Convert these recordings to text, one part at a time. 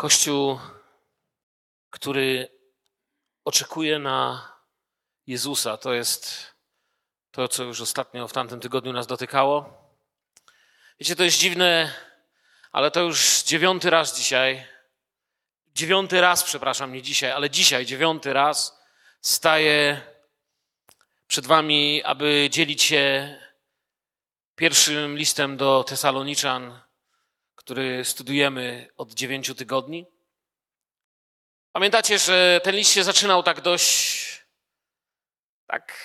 Kościół, który oczekuje na Jezusa, to jest to, co już ostatnio w tamtym tygodniu nas dotykało. Wiecie, to jest dziwne, ale to już dziewiąty raz dzisiaj. Dziewiąty raz, przepraszam, nie dzisiaj, ale dzisiaj, dziewiąty raz staję przed Wami, aby dzielić się pierwszym listem do Tesaloniczan, który studujemy od dziewięciu tygodni. Pamiętacie, że ten list się zaczynał tak dość, tak,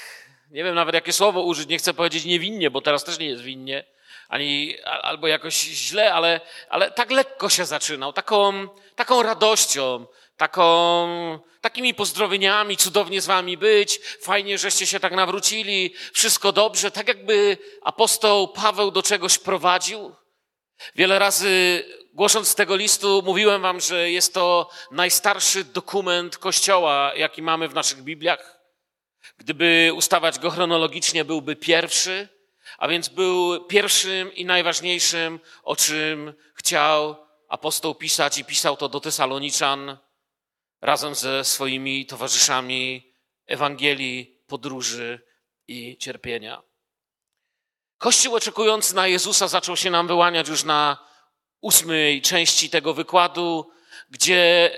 nie wiem nawet jakie słowo użyć, nie chcę powiedzieć niewinnie, bo teraz też nie jest winnie, ani, albo jakoś źle, ale, ale tak lekko się zaczynał, taką, taką radością, taką, takimi pozdrowieniami, cudownie z wami być, fajnie, żeście się tak nawrócili, wszystko dobrze, tak jakby apostoł Paweł do czegoś prowadził. Wiele razy głosząc tego listu mówiłem wam, że jest to najstarszy dokument Kościoła, jaki mamy w naszych Bibliach. Gdyby ustawać go chronologicznie, byłby pierwszy, a więc był pierwszym i najważniejszym, o czym chciał apostoł pisać i pisał to do Tesaloniczan razem ze swoimi towarzyszami Ewangelii, podróży i cierpienia. Kościół oczekujący na Jezusa zaczął się nam wyłaniać już na ósmej części tego wykładu, gdzie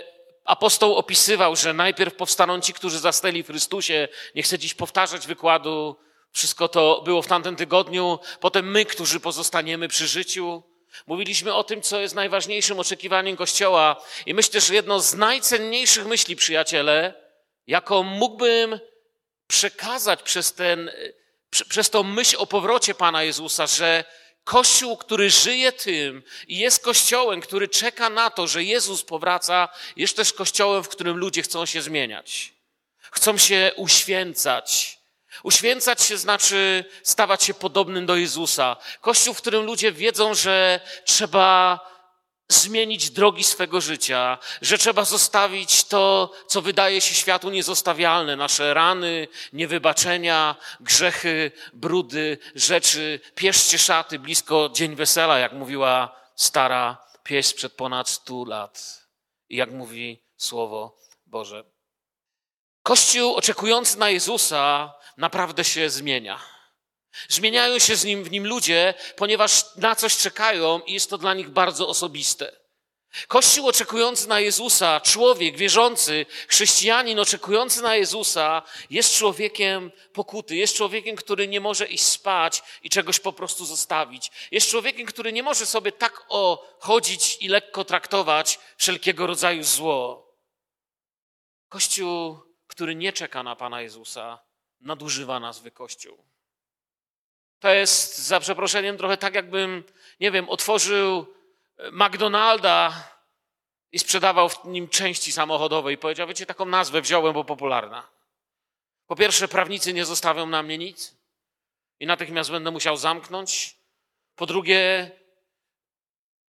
apostoł opisywał, że najpierw powstaną ci, którzy zastali w Chrystusie. Nie chcę dziś powtarzać wykładu, wszystko to było w tamtym tygodniu. Potem my, którzy pozostaniemy przy życiu. Mówiliśmy o tym, co jest najważniejszym oczekiwaniem Kościoła. I myślę, że jedno z najcenniejszych myśli, przyjaciele, jaką mógłbym przekazać przez, ten, przez tą myśl o powrocie Pana Jezusa, że Kościół, który żyje tym i jest kościołem, który czeka na to, że Jezus powraca, jest też kościołem, w którym ludzie chcą się zmieniać. Chcą się uświęcać. Uświęcać się znaczy stawać się podobnym do Jezusa. Kościół, w którym ludzie wiedzą, że trzeba zmienić drogi swego życia, że trzeba zostawić to, co wydaje się światu niezostawialne, nasze rany, niewybaczenia, grzechy, brudy, rzeczy. Pieszcie szaty blisko dzień wesela, jak mówiła stara pieśń przed ponad stu lat. I jak mówi Słowo Boże. Kościół oczekujący na Jezusa naprawdę się zmienia. Zmieniają się z nim, w nim ludzie, ponieważ na coś czekają i jest to dla nich bardzo osobiste. Kościół oczekujący na Jezusa, człowiek wierzący, chrześcijanin oczekujący na Jezusa jest człowiekiem pokuty, jest człowiekiem, który nie może iść spać i czegoś po prostu zostawić. Jest człowiekiem, który nie może sobie tak o chodzić i lekko traktować wszelkiego rodzaju zło. Kościół, który nie czeka na Pana Jezusa, nadużywa nazwy Kościół. To jest za przeproszeniem trochę tak, jakbym, nie wiem, otworzył e, McDonalda i sprzedawał w nim części samochodowe i powiedział, wiecie, taką nazwę wziąłem, bo popularna. Po pierwsze, prawnicy nie zostawią na mnie nic i natychmiast będę musiał zamknąć. Po drugie,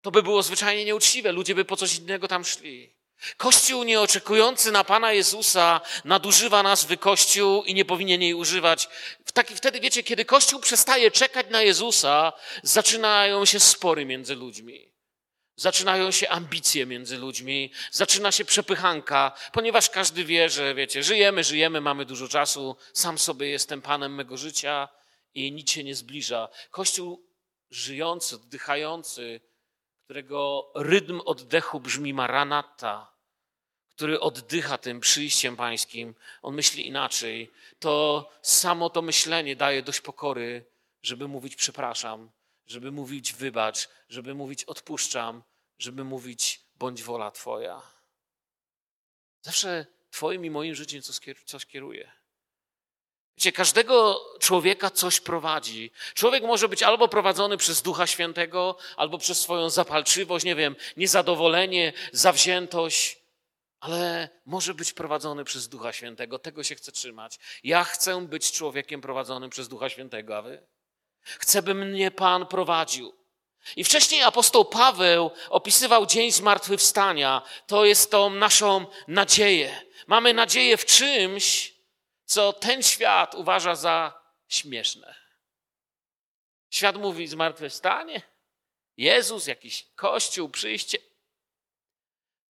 to by było zwyczajnie nieuczciwe, ludzie by po coś innego tam szli. Kościół nieoczekujący na Pana Jezusa nadużywa nazwy Kościół i nie powinien jej używać. Taki, wtedy, wiecie, kiedy Kościół przestaje czekać na Jezusa, zaczynają się spory między ludźmi. Zaczynają się ambicje między ludźmi, zaczyna się przepychanka, ponieważ każdy wie, że wiecie, żyjemy, żyjemy, mamy dużo czasu, sam sobie jestem panem mego życia i nic się nie zbliża. Kościół żyjący, oddychający, którego rytm oddechu brzmi maranata, który oddycha tym przyjściem pańskim, on myśli inaczej. To samo to myślenie daje dość pokory, żeby mówić przepraszam, żeby mówić wybacz, żeby mówić odpuszczam, żeby mówić bądź wola Twoja. Zawsze Twoim i moim życiem coś kieruje. Wiecie, każdego człowieka coś prowadzi. Człowiek może być albo prowadzony przez Ducha Świętego, albo przez swoją zapalczywość, nie wiem, niezadowolenie, zawziętość, ale może być prowadzony przez Ducha Świętego. Tego się chcę trzymać. Ja chcę być człowiekiem prowadzonym przez Ducha Świętego, a wy? Chcę, by mnie Pan prowadził. I wcześniej apostoł Paweł opisywał dzień zmartwychwstania. To jest tą naszą nadzieję. Mamy nadzieję w czymś, co ten świat uważa za śmieszne. Świat mówi zmartwychwstanie, Jezus, jakiś kościół, przyjście.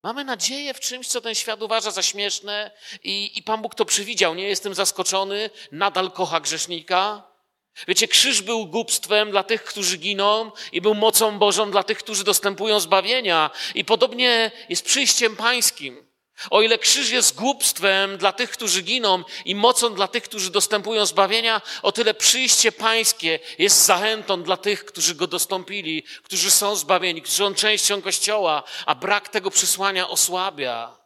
Mamy nadzieję w czymś, co ten świat uważa za śmieszne i, i Pan Bóg to przewidział. Nie jestem zaskoczony, nadal kocha grzesznika. Wiecie, krzyż był głupstwem dla tych, którzy giną i był mocą Bożą dla tych, którzy dostępują zbawienia. I podobnie jest przyjściem pańskim. O ile krzyż jest głupstwem dla tych, którzy giną i mocą dla tych, którzy dostępują zbawienia, o tyle przyjście pańskie jest zachętą dla tych, którzy go dostąpili, którzy są zbawieni, którzy są częścią Kościoła, a brak tego przysłania osłabia.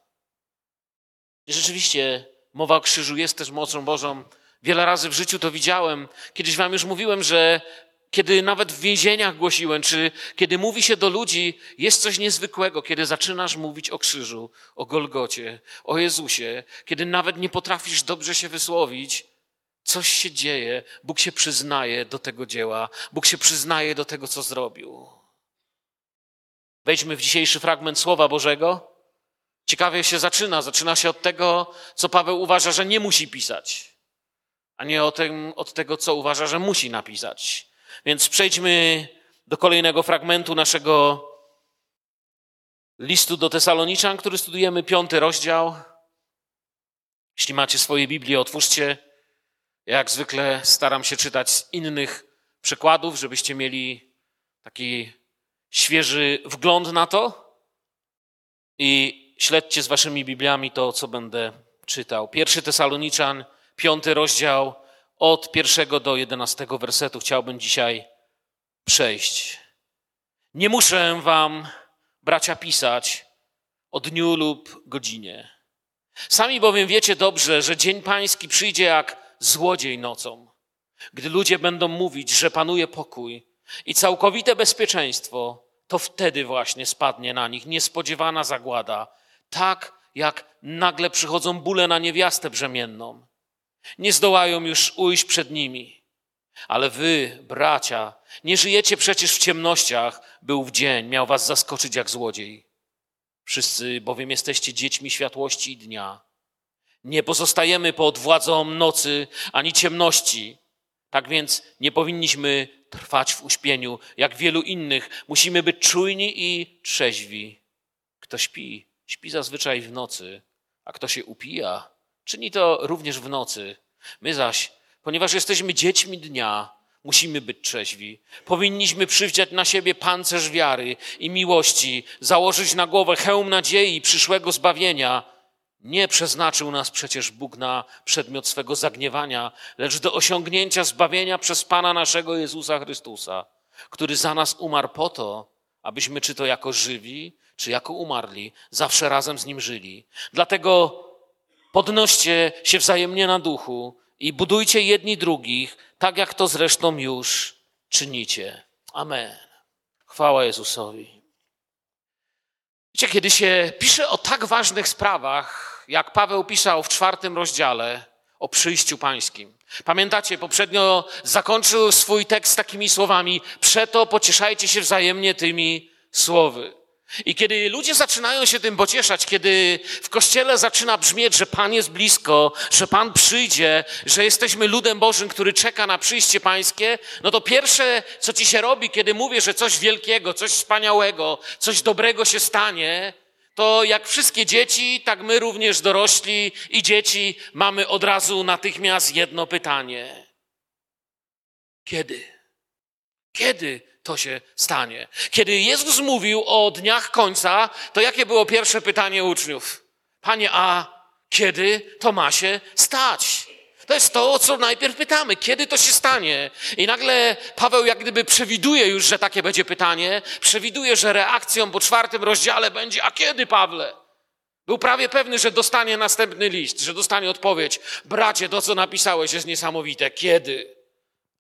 Rzeczywiście mowa o krzyżu jest też mocą Bożą. Wiele razy w życiu to widziałem. Kiedyś wam już mówiłem, że kiedy nawet w więzieniach głosiłem, czy kiedy mówi się do ludzi, jest coś niezwykłego, kiedy zaczynasz mówić o krzyżu, o Golgocie, o Jezusie, kiedy nawet nie potrafisz dobrze się wysłowić, coś się dzieje, Bóg się przyznaje do tego dzieła, Bóg się przyznaje do tego, co zrobił. Wejdźmy w dzisiejszy fragment Słowa Bożego. Ciekawie się zaczyna. Zaczyna się od tego, co Paweł uważa, że nie musi pisać, a nie od, tym, od tego, co uważa, że musi napisać. Więc przejdźmy do kolejnego fragmentu naszego listu do Tesaloniczan, który studujemy, piąty rozdział. Jeśli macie swoje Biblię, otwórzcie. Jak zwykle staram się czytać z innych przekładów, żebyście mieli taki świeży wgląd na to. I śledźcie z waszymi Bibliami to, co będę czytał. Pierwszy Tesaloniczan, piąty rozdział, od pierwszego do jedenastego wersetu chciałbym dzisiaj przejść. Nie muszę wam, bracia, pisać o dniu lub godzinie. Sami bowiem wiecie dobrze, że dzień pański przyjdzie jak złodziej nocą, gdy ludzie będą mówić, że panuje pokój i całkowite bezpieczeństwo, to wtedy właśnie spadnie na nich niespodziewana zagłada, tak jak nagle przychodzą bóle na niewiastę brzemienną nie zdołają już ujść przed nimi. Ale wy, bracia, nie żyjecie przecież w ciemnościach, był w dzień, miał was zaskoczyć jak złodziej. Wszyscy bowiem jesteście dziećmi światłości i dnia. Nie pozostajemy pod władzą nocy ani ciemności. Tak więc nie powinniśmy trwać w uśpieniu, jak wielu innych. Musimy być czujni i trzeźwi. Kto śpi, śpi zazwyczaj w nocy, a kto się upija, Czyni to również w nocy. My zaś, ponieważ jesteśmy dziećmi dnia, musimy być trzeźwi. Powinniśmy przywdziać na siebie pancerz wiary i miłości, założyć na głowę hełm nadziei przyszłego zbawienia. Nie przeznaczył nas przecież Bóg na przedmiot swego zagniewania, lecz do osiągnięcia zbawienia przez Pana naszego Jezusa Chrystusa, który za nas umarł po to, abyśmy czy to jako żywi, czy jako umarli, zawsze razem z Nim żyli. Dlatego podnoście się wzajemnie na duchu i budujcie jedni drugich, tak jak to zresztą już czynicie. Amen. Chwała Jezusowi. Wiecie, kiedy się pisze o tak ważnych sprawach, jak Paweł pisał w czwartym rozdziale o przyjściu pańskim. Pamiętacie, poprzednio zakończył swój tekst takimi słowami: Przeto pocieszajcie się wzajemnie tymi słowy. I kiedy ludzie zaczynają się tym pocieszać, kiedy w kościele zaczyna brzmieć, że Pan jest blisko, że Pan przyjdzie, że jesteśmy ludem Bożym, który czeka na przyjście Pańskie, no to pierwsze, co ci się robi, kiedy mówię, że coś wielkiego, coś wspaniałego, coś dobrego się stanie, to jak wszystkie dzieci, tak my również dorośli i dzieci mamy od razu natychmiast jedno pytanie. Kiedy? Kiedy to się stanie. Kiedy Jezus mówił o dniach końca, to jakie było pierwsze pytanie uczniów? Panie, a kiedy to ma się stać? To jest to, o co najpierw pytamy. Kiedy to się stanie? I nagle Paweł jak gdyby przewiduje już, że takie będzie pytanie. Przewiduje, że reakcją po czwartym rozdziale będzie, a kiedy, Pawle? Był prawie pewny, że dostanie następny list, że dostanie odpowiedź. Bracie, to co napisałeś jest niesamowite. Kiedy?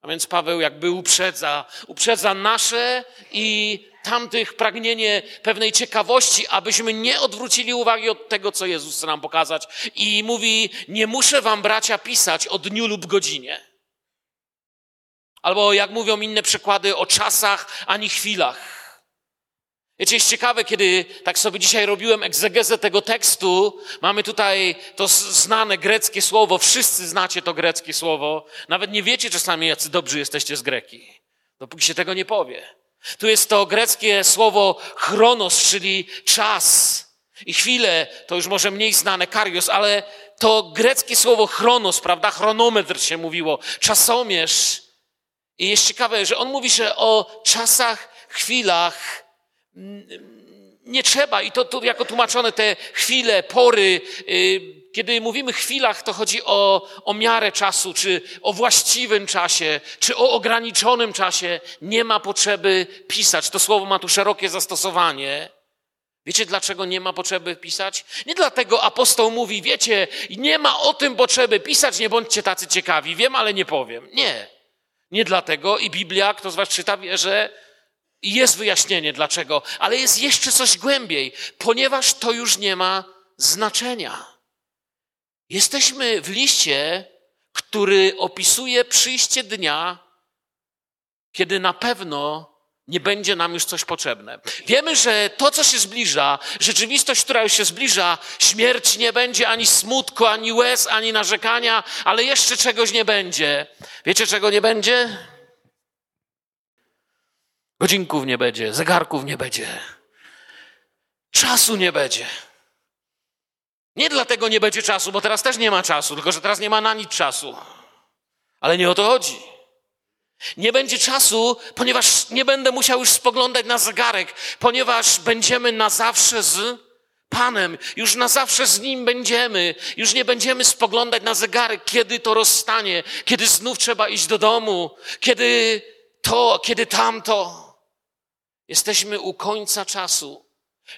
A więc Paweł jakby uprzedza, uprzedza nasze i tamtych pragnienie pewnej ciekawości, abyśmy nie odwrócili uwagi od tego, co Jezus chce nam pokazać. I mówi, nie muszę wam bracia pisać o dniu lub godzinie. Albo jak mówią inne przykłady, o czasach ani chwilach. Wiecie, jest ciekawe, kiedy tak sobie dzisiaj robiłem egzegezę tego tekstu, mamy tutaj to znane greckie słowo, wszyscy znacie to greckie słowo, nawet nie wiecie czasami, jacy dobrzy jesteście z greki, dopóki się tego nie powie. Tu jest to greckie słowo chronos, czyli czas. I chwilę, to już może mniej znane, karios, ale to greckie słowo chronos, prawda? Chronometr się mówiło, czasomierz. I jest ciekawe, że on mówi, że o czasach, chwilach nie trzeba, i to tu jako tłumaczone te chwile, pory, y, kiedy mówimy chwilach, to chodzi o, o miarę czasu, czy o właściwym czasie, czy o ograniczonym czasie. Nie ma potrzeby pisać. To słowo ma tu szerokie zastosowanie. Wiecie, dlaczego nie ma potrzeby pisać? Nie dlatego apostoł mówi, wiecie, nie ma o tym potrzeby pisać, nie bądźcie tacy ciekawi. Wiem, ale nie powiem. Nie. Nie dlatego i Biblia, kto z was czyta, wie, że jest wyjaśnienie dlaczego, ale jest jeszcze coś głębiej, ponieważ to już nie ma znaczenia. Jesteśmy w liście, który opisuje przyjście dnia, kiedy na pewno nie będzie nam już coś potrzebne. Wiemy, że to, co się zbliża, rzeczywistość, która już się zbliża, śmierć nie będzie ani smutku, ani łez, ani narzekania, ale jeszcze czegoś nie będzie. Wiecie, czego nie będzie? Godzinków nie będzie, zegarków nie będzie, czasu nie będzie. Nie dlatego nie będzie czasu, bo teraz też nie ma czasu, tylko że teraz nie ma na nic czasu. Ale nie o to chodzi. Nie będzie czasu, ponieważ nie będę musiał już spoglądać na zegarek, ponieważ będziemy na zawsze z Panem, już na zawsze z Nim będziemy, już nie będziemy spoglądać na zegarek, kiedy to rozstanie, kiedy znów trzeba iść do domu, kiedy to, kiedy tamto. Jesteśmy u końca czasu.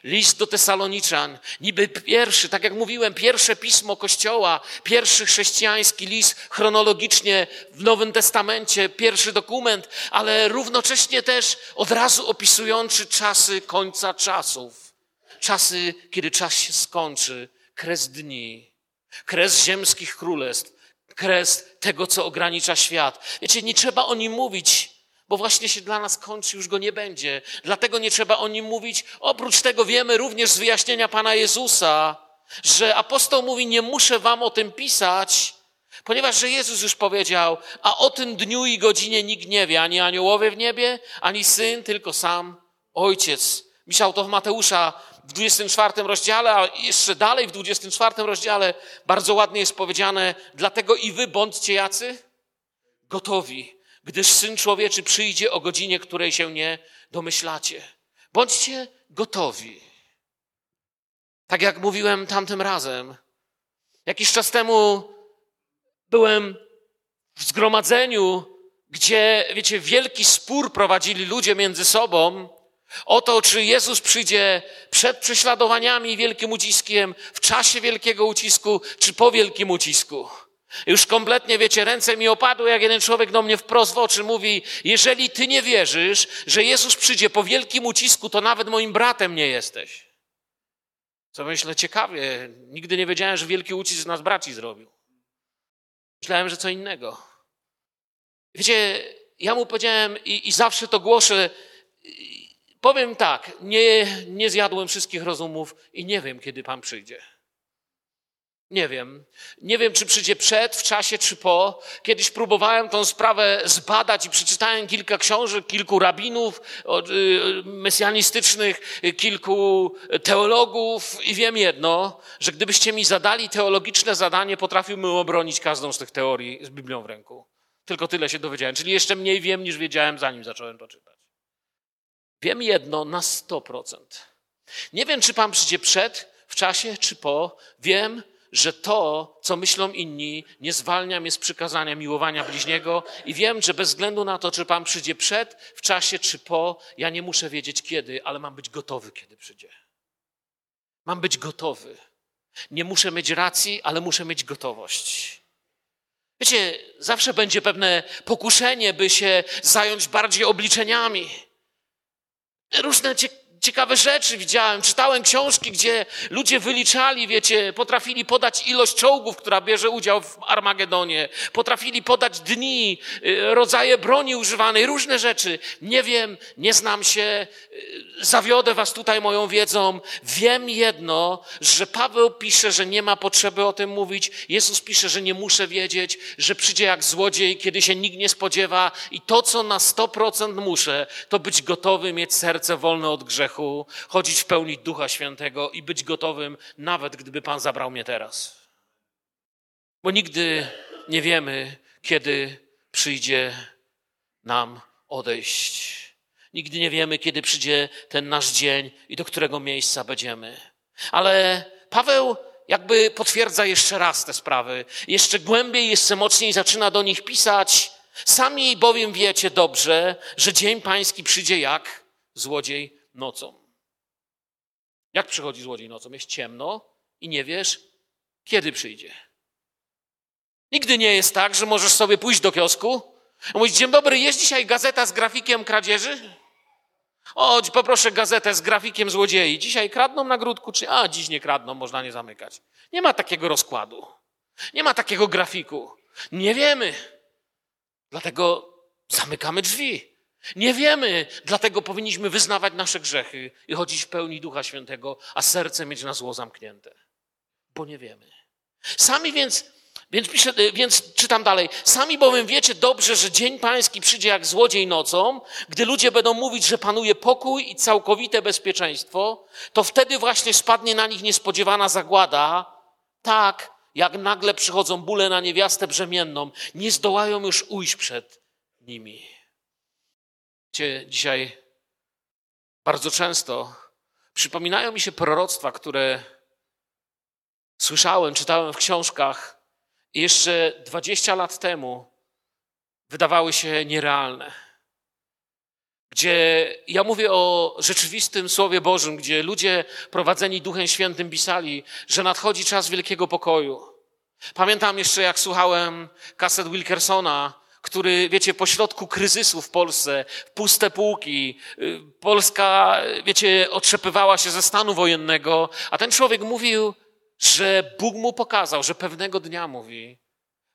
List do Tesaloniczan, niby pierwszy, tak jak mówiłem, pierwsze pismo Kościoła, pierwszy chrześcijański list chronologicznie w Nowym Testamencie, pierwszy dokument, ale równocześnie też od razu opisujący czasy końca czasów. Czasy, kiedy czas się skończy, kres dni, kres ziemskich królestw, kres tego, co ogranicza świat. Wiecie, nie trzeba o nim mówić, bo właśnie się dla nas kończy, już go nie będzie. Dlatego nie trzeba o nim mówić. Oprócz tego wiemy również z wyjaśnienia Pana Jezusa, że apostoł mówi, nie muszę wam o tym pisać, ponieważ że Jezus już powiedział, a o tym dniu i godzinie nikt nie wie, ani aniołowie w niebie, ani syn, tylko sam Ojciec. Myślał to w Mateusza w 24 rozdziale, a jeszcze dalej w 24 rozdziale bardzo ładnie jest powiedziane, dlatego i wy bądźcie jacy? Gotowi gdyż Syn Człowieczy przyjdzie o godzinie, której się nie domyślacie. Bądźcie gotowi. Tak jak mówiłem tamtym razem, jakiś czas temu byłem w zgromadzeniu, gdzie, wiecie, wielki spór prowadzili ludzie między sobą o to, czy Jezus przyjdzie przed prześladowaniami i wielkim uciskiem, w czasie wielkiego ucisku, czy po wielkim ucisku. Już kompletnie, wiecie, ręce mi opadły, jak jeden człowiek do mnie wprost w oczy mówi, jeżeli ty nie wierzysz, że Jezus przyjdzie po wielkim ucisku, to nawet moim bratem nie jesteś. Co myślę, ciekawie, nigdy nie wiedziałem, że wielki ucisk nas braci zrobił. Myślałem, że co innego. Wiecie, ja mu powiedziałem i, i zawsze to głoszę, powiem tak, nie, nie zjadłem wszystkich rozumów i nie wiem, kiedy Pan przyjdzie. Nie wiem. Nie wiem, czy przyjdzie przed, w czasie, czy po. Kiedyś próbowałem tą sprawę zbadać i przeczytałem kilka książek, kilku rabinów y, mesjanistycznych, y, kilku teologów i wiem jedno, że gdybyście mi zadali teologiczne zadanie, potrafiłbym obronić każdą z tych teorii z Biblią w ręku. Tylko tyle się dowiedziałem. Czyli jeszcze mniej wiem, niż wiedziałem, zanim zacząłem to czytać. Wiem jedno na 100%. Nie wiem, czy Pan przyjdzie przed, w czasie, czy po. Wiem, że to, co myślą inni, nie zwalnia mnie z przykazania miłowania bliźniego i wiem, że bez względu na to, czy Pan przyjdzie przed, w czasie czy po, ja nie muszę wiedzieć kiedy, ale mam być gotowy, kiedy przyjdzie. Mam być gotowy. Nie muszę mieć racji, ale muszę mieć gotowość. Wiecie, zawsze będzie pewne pokuszenie, by się zająć bardziej obliczeniami. Różne ciekawe rzeczy widziałem. Czytałem książki, gdzie ludzie wyliczali, wiecie, potrafili podać ilość czołgów, która bierze udział w Armagedonie. Potrafili podać dni, y, rodzaje broni używanej, różne rzeczy. Nie wiem, nie znam się, y, zawiodę was tutaj moją wiedzą. Wiem jedno, że Paweł pisze, że nie ma potrzeby o tym mówić. Jezus pisze, że nie muszę wiedzieć, że przyjdzie jak złodziej, kiedy się nikt nie spodziewa. I to, co na 100% muszę, to być gotowy mieć serce wolne od grzechu grzechu, chodzić w pełni Ducha Świętego i być gotowym, nawet gdyby Pan zabrał mnie teraz. Bo nigdy nie wiemy, kiedy przyjdzie nam odejść. Nigdy nie wiemy, kiedy przyjdzie ten nasz dzień i do którego miejsca będziemy. Ale Paweł jakby potwierdza jeszcze raz te sprawy. Jeszcze głębiej, jeszcze mocniej zaczyna do nich pisać. Sami bowiem wiecie dobrze, że dzień pański przyjdzie jak złodziej nocą. Jak przychodzi złodziej nocą? Jest ciemno i nie wiesz, kiedy przyjdzie. Nigdy nie jest tak, że możesz sobie pójść do kiosku, mówić, dzień dobry, jest dzisiaj gazeta z grafikiem kradzieży? O, poproszę gazetę z grafikiem złodziei. Dzisiaj kradną na grudku, czy a, dziś nie kradną, można nie zamykać. Nie ma takiego rozkładu. Nie ma takiego grafiku. Nie wiemy. Dlatego zamykamy drzwi. Nie wiemy, dlatego powinniśmy wyznawać nasze grzechy i chodzić w pełni Ducha Świętego, a serce mieć na zło zamknięte. Bo nie wiemy. Sami więc więc, piszę, y, więc czytam dalej. Sami bowiem wiecie dobrze, że dzień pański przyjdzie jak złodziej nocą, gdy ludzie będą mówić, że panuje pokój i całkowite bezpieczeństwo, to wtedy właśnie spadnie na nich niespodziewana zagłada, tak jak nagle przychodzą bóle na niewiastę brzemienną, nie zdołają już ujść przed nimi. Wiecie, dzisiaj bardzo często przypominają mi się proroctwa, które słyszałem, czytałem w książkach, jeszcze 20 lat temu wydawały się nierealne. Gdzie ja mówię o rzeczywistym Słowie Bożym, gdzie ludzie prowadzeni Duchem Świętym pisali, że nadchodzi czas wielkiego pokoju. Pamiętam jeszcze, jak słuchałem kaset Wilkersona, który, wiecie, pośrodku kryzysu w Polsce, puste półki, y, Polska, wiecie, otrzepywała się ze stanu wojennego, a ten człowiek mówił, że Bóg mu pokazał, że pewnego dnia mówi,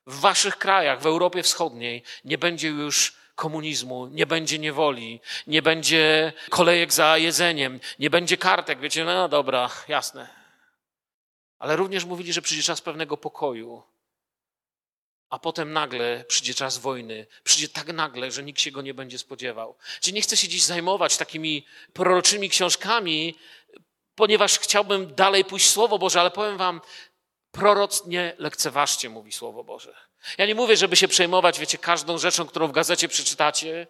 w waszych krajach, w Europie Wschodniej nie będzie już komunizmu, nie będzie niewoli, nie będzie kolejek za jedzeniem, nie będzie kartek. Wiecie, no dobra, jasne. Ale również mówili, że przyjdzie czas pewnego pokoju, a potem nagle przyjdzie czas wojny. Przyjdzie tak nagle, że nikt się go nie będzie spodziewał. Czyli nie chcę się dziś zajmować takimi proroczymi książkami, ponieważ chciałbym dalej pójść Słowo Boże, ale powiem Wam, proroc nie lekceważcie, mówi Słowo Boże. Ja nie mówię, żeby się przejmować, wiecie, każdą rzeczą, którą w gazecie przeczytacie.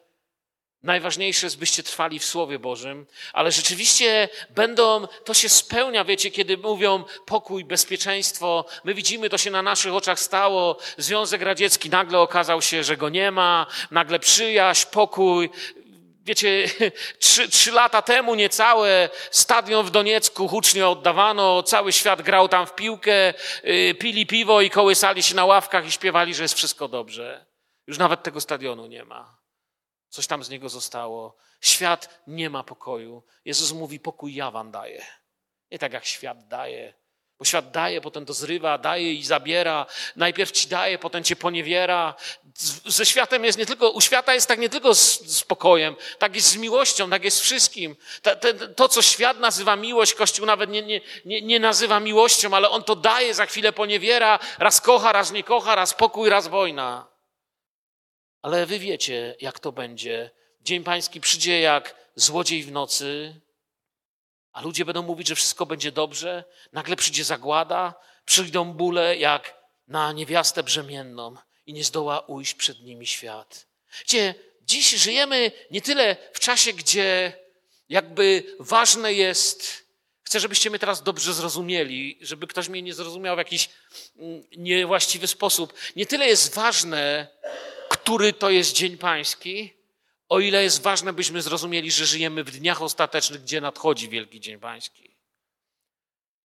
Najważniejsze jest, byście trwali w Słowie Bożym, ale rzeczywiście będą, to się spełnia, wiecie, kiedy mówią pokój, bezpieczeństwo. My widzimy, to się na naszych oczach stało. Związek Radziecki nagle okazał się, że go nie ma, nagle przyjaźń, pokój. Wiecie, trzy, trzy lata temu niecałe stadion w Doniecku hucznie oddawano, cały świat grał tam w piłkę, yy, pili piwo i kołysali się na ławkach i śpiewali, że jest wszystko dobrze. Już nawet tego stadionu nie ma. Coś tam z niego zostało. Świat nie ma pokoju. Jezus mówi, pokój ja wam daję. Nie tak jak świat daje. Bo świat daje, potem to zrywa, daje i zabiera. Najpierw ci daje, potem cię poniewiera. Ze światem jest nie tylko, u świata jest tak nie tylko z, z pokojem, tak jest z miłością, tak jest z wszystkim. To, to, to, co świat nazywa miłość, Kościół nawet nie, nie, nie, nie nazywa miłością, ale on to daje, za chwilę poniewiera, raz kocha, raz nie kocha, raz pokój, raz wojna. Ale wy wiecie, jak to będzie. Dzień Pański przyjdzie jak złodziej w nocy, a ludzie będą mówić, że wszystko będzie dobrze, nagle przyjdzie zagłada, przyjdą bóle jak na niewiastę brzemienną i nie zdoła ujść przed nimi świat. Gdzie dziś żyjemy nie tyle w czasie, gdzie jakby ważne jest, chcę, żebyście mnie teraz dobrze zrozumieli, żeby ktoś mnie nie zrozumiał w jakiś mm, niewłaściwy sposób. Nie tyle jest ważne, który to jest Dzień Pański, o ile jest ważne, byśmy zrozumieli, że żyjemy w dniach ostatecznych, gdzie nadchodzi Wielki Dzień Pański.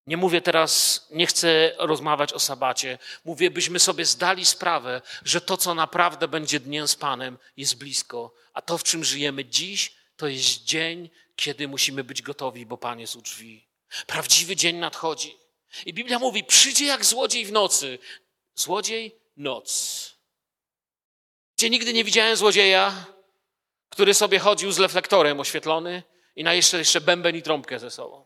Nie mówię teraz, nie chcę rozmawiać o sabacie. Mówię, byśmy sobie zdali sprawę, że to, co naprawdę będzie dniem z Panem, jest blisko. A to, w czym żyjemy dziś, to jest dzień, kiedy musimy być gotowi, bo Pan jest u drzwi. Prawdziwy dzień nadchodzi. I Biblia mówi, przyjdzie jak złodziej w nocy. Złodziej, noc. Gdzie nigdy nie widziałem złodzieja, który sobie chodził z reflektorem oświetlony i na jeszcze, jeszcze bęben i trąbkę ze sobą.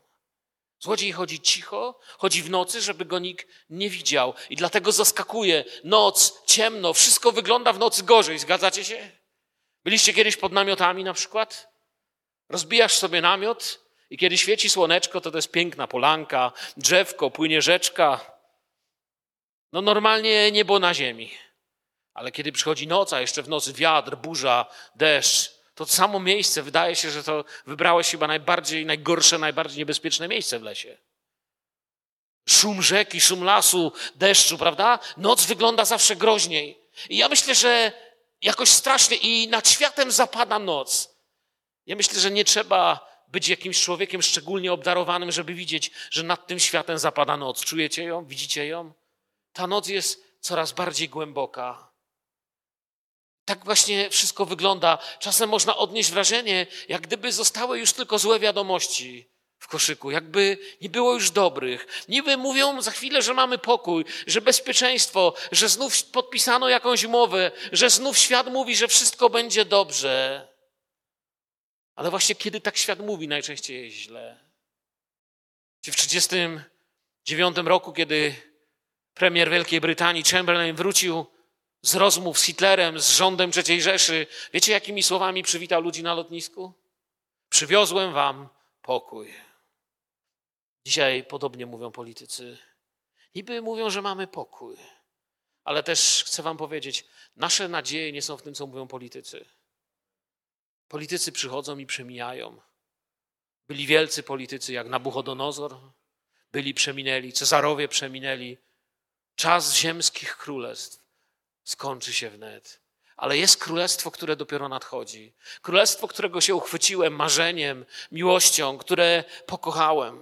Złodziej chodzi cicho, chodzi w nocy, żeby go nikt nie widział. I dlatego zaskakuje. Noc, ciemno, wszystko wygląda w nocy gorzej. Zgadzacie się? Byliście kiedyś pod namiotami na przykład? Rozbijasz sobie namiot I kiedy świeci słoneczko, to to jest piękna polanka, drzewko, płynie rzeczka. No normalnie niebo na ziemi. Ale kiedy przychodzi noc, a jeszcze w nocy wiatr, burza, deszcz, to samo miejsce, wydaje się, że to wybrałeś chyba najbardziej, najgorsze, najbardziej niebezpieczne miejsce w lesie. Szum rzeki, szum lasu, deszczu, prawda? Noc wygląda zawsze groźniej. I ja myślę, że jakoś strasznie i nad światem zapada noc. Ja myślę, że nie trzeba być jakimś człowiekiem szczególnie obdarowanym, żeby widzieć, że nad tym światem zapada noc. Czujecie ją? Widzicie ją? Ta noc jest coraz bardziej głęboka. Tak właśnie wszystko wygląda. Czasem można odnieść wrażenie, jak gdyby zostały już tylko złe wiadomości w koszyku, jakby nie było już dobrych. Niby mówią za chwilę, że mamy pokój, że bezpieczeństwo, że znów podpisano jakąś umowę, że znów świat mówi, że wszystko będzie dobrze. Ale właśnie kiedy tak świat mówi, najczęściej jest źle. W 1939 roku, kiedy premier Wielkiej Brytanii Chamberlain wrócił z rozmów z Hitlerem, z rządem III Rzeszy, wiecie jakimi słowami przywitał ludzi na lotnisku? Przywiozłem wam pokój. Dzisiaj podobnie mówią politycy. Niby mówią, że mamy pokój, ale też chcę wam powiedzieć, nasze nadzieje nie są w tym, co mówią politycy. Politycy przychodzą i przemijają. Byli wielcy politycy jak Nabuchodonozor, byli przeminęli, Cezarowie przeminęli. Czas ziemskich królestw skończy się wnet. Ale jest królestwo, które dopiero nadchodzi. Królestwo, którego się uchwyciłem marzeniem, miłością, które pokochałem.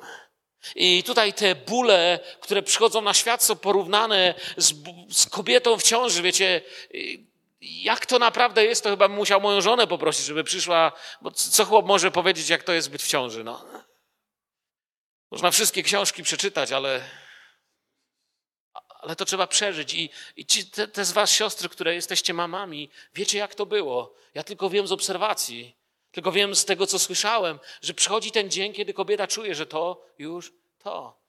I tutaj te bóle, które przychodzą na świat, są porównane z, z kobietą w ciąży. Wiecie, jak to naprawdę jest, to chyba musiał moją żonę poprosić, żeby przyszła, bo co chłop może powiedzieć, jak to jest być w ciąży, no. Można wszystkie książki przeczytać, ale, ale to trzeba przeżyć. I, i ci, te, te z was siostry, które jesteście mamami, wiecie jak to było. Ja tylko wiem z obserwacji, tylko wiem z tego, co słyszałem, że przychodzi ten dzień, kiedy kobieta czuje, że to już to.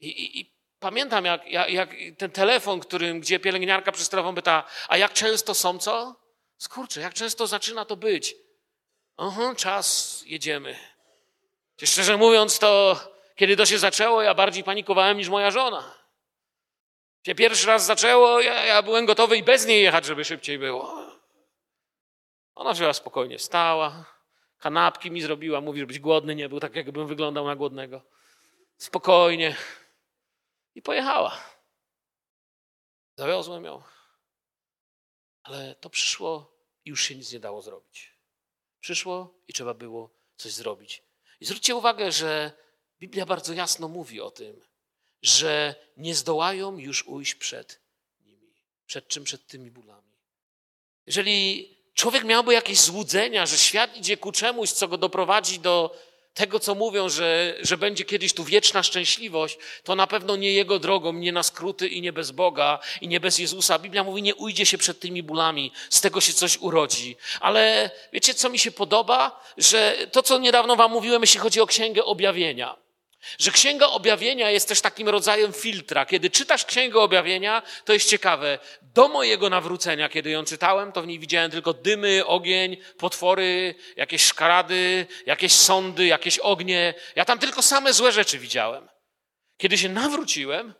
I, i, i Pamiętam, jak, jak, jak, ten telefon, którym, gdzie pielęgniarka przez telefon pyta, a jak często są co? Skurczę, jak często zaczyna to być? Aha, czas, jedziemy. Szczerze mówiąc, to kiedy to się zaczęło, ja bardziej panikowałem niż moja żona. Się pierwszy raz zaczęło, ja, ja byłem gotowy i bez niej jechać, żeby szybciej było. Ona wzięła spokojnie, stała, kanapki mi zrobiła, mówi, żebyś głodny nie był, tak jakbym wyglądał na głodnego. Spokojnie. I pojechała. Zawiozłem ją. Ale to przyszło i już się nic nie dało zrobić. Przyszło i trzeba było coś zrobić. I zwróćcie uwagę, że Biblia bardzo jasno mówi o tym, że nie zdołają już ujść przed nimi. Przed czym? Przed tymi bólami. Jeżeli człowiek miałby jakieś złudzenia, że świat idzie ku czemuś, co go doprowadzi do tego, co mówią, że, że będzie kiedyś tu wieczna szczęśliwość, to na pewno nie Jego drogą, nie na skróty i nie bez Boga i nie bez Jezusa. Biblia mówi, nie ujdzie się przed tymi bólami, z tego się coś urodzi. Ale wiecie, co mi się podoba? Że to, co niedawno wam mówiłem, jeśli chodzi o Księgę Objawienia. Że Księga Objawienia jest też takim rodzajem filtra. Kiedy czytasz Księgę Objawienia, to jest ciekawe. Do mojego nawrócenia, kiedy ją czytałem, to w niej widziałem tylko dymy, ogień, potwory, jakieś szkarady, jakieś sądy, jakieś ognie. Ja tam tylko same złe rzeczy widziałem. Kiedy się nawróciłem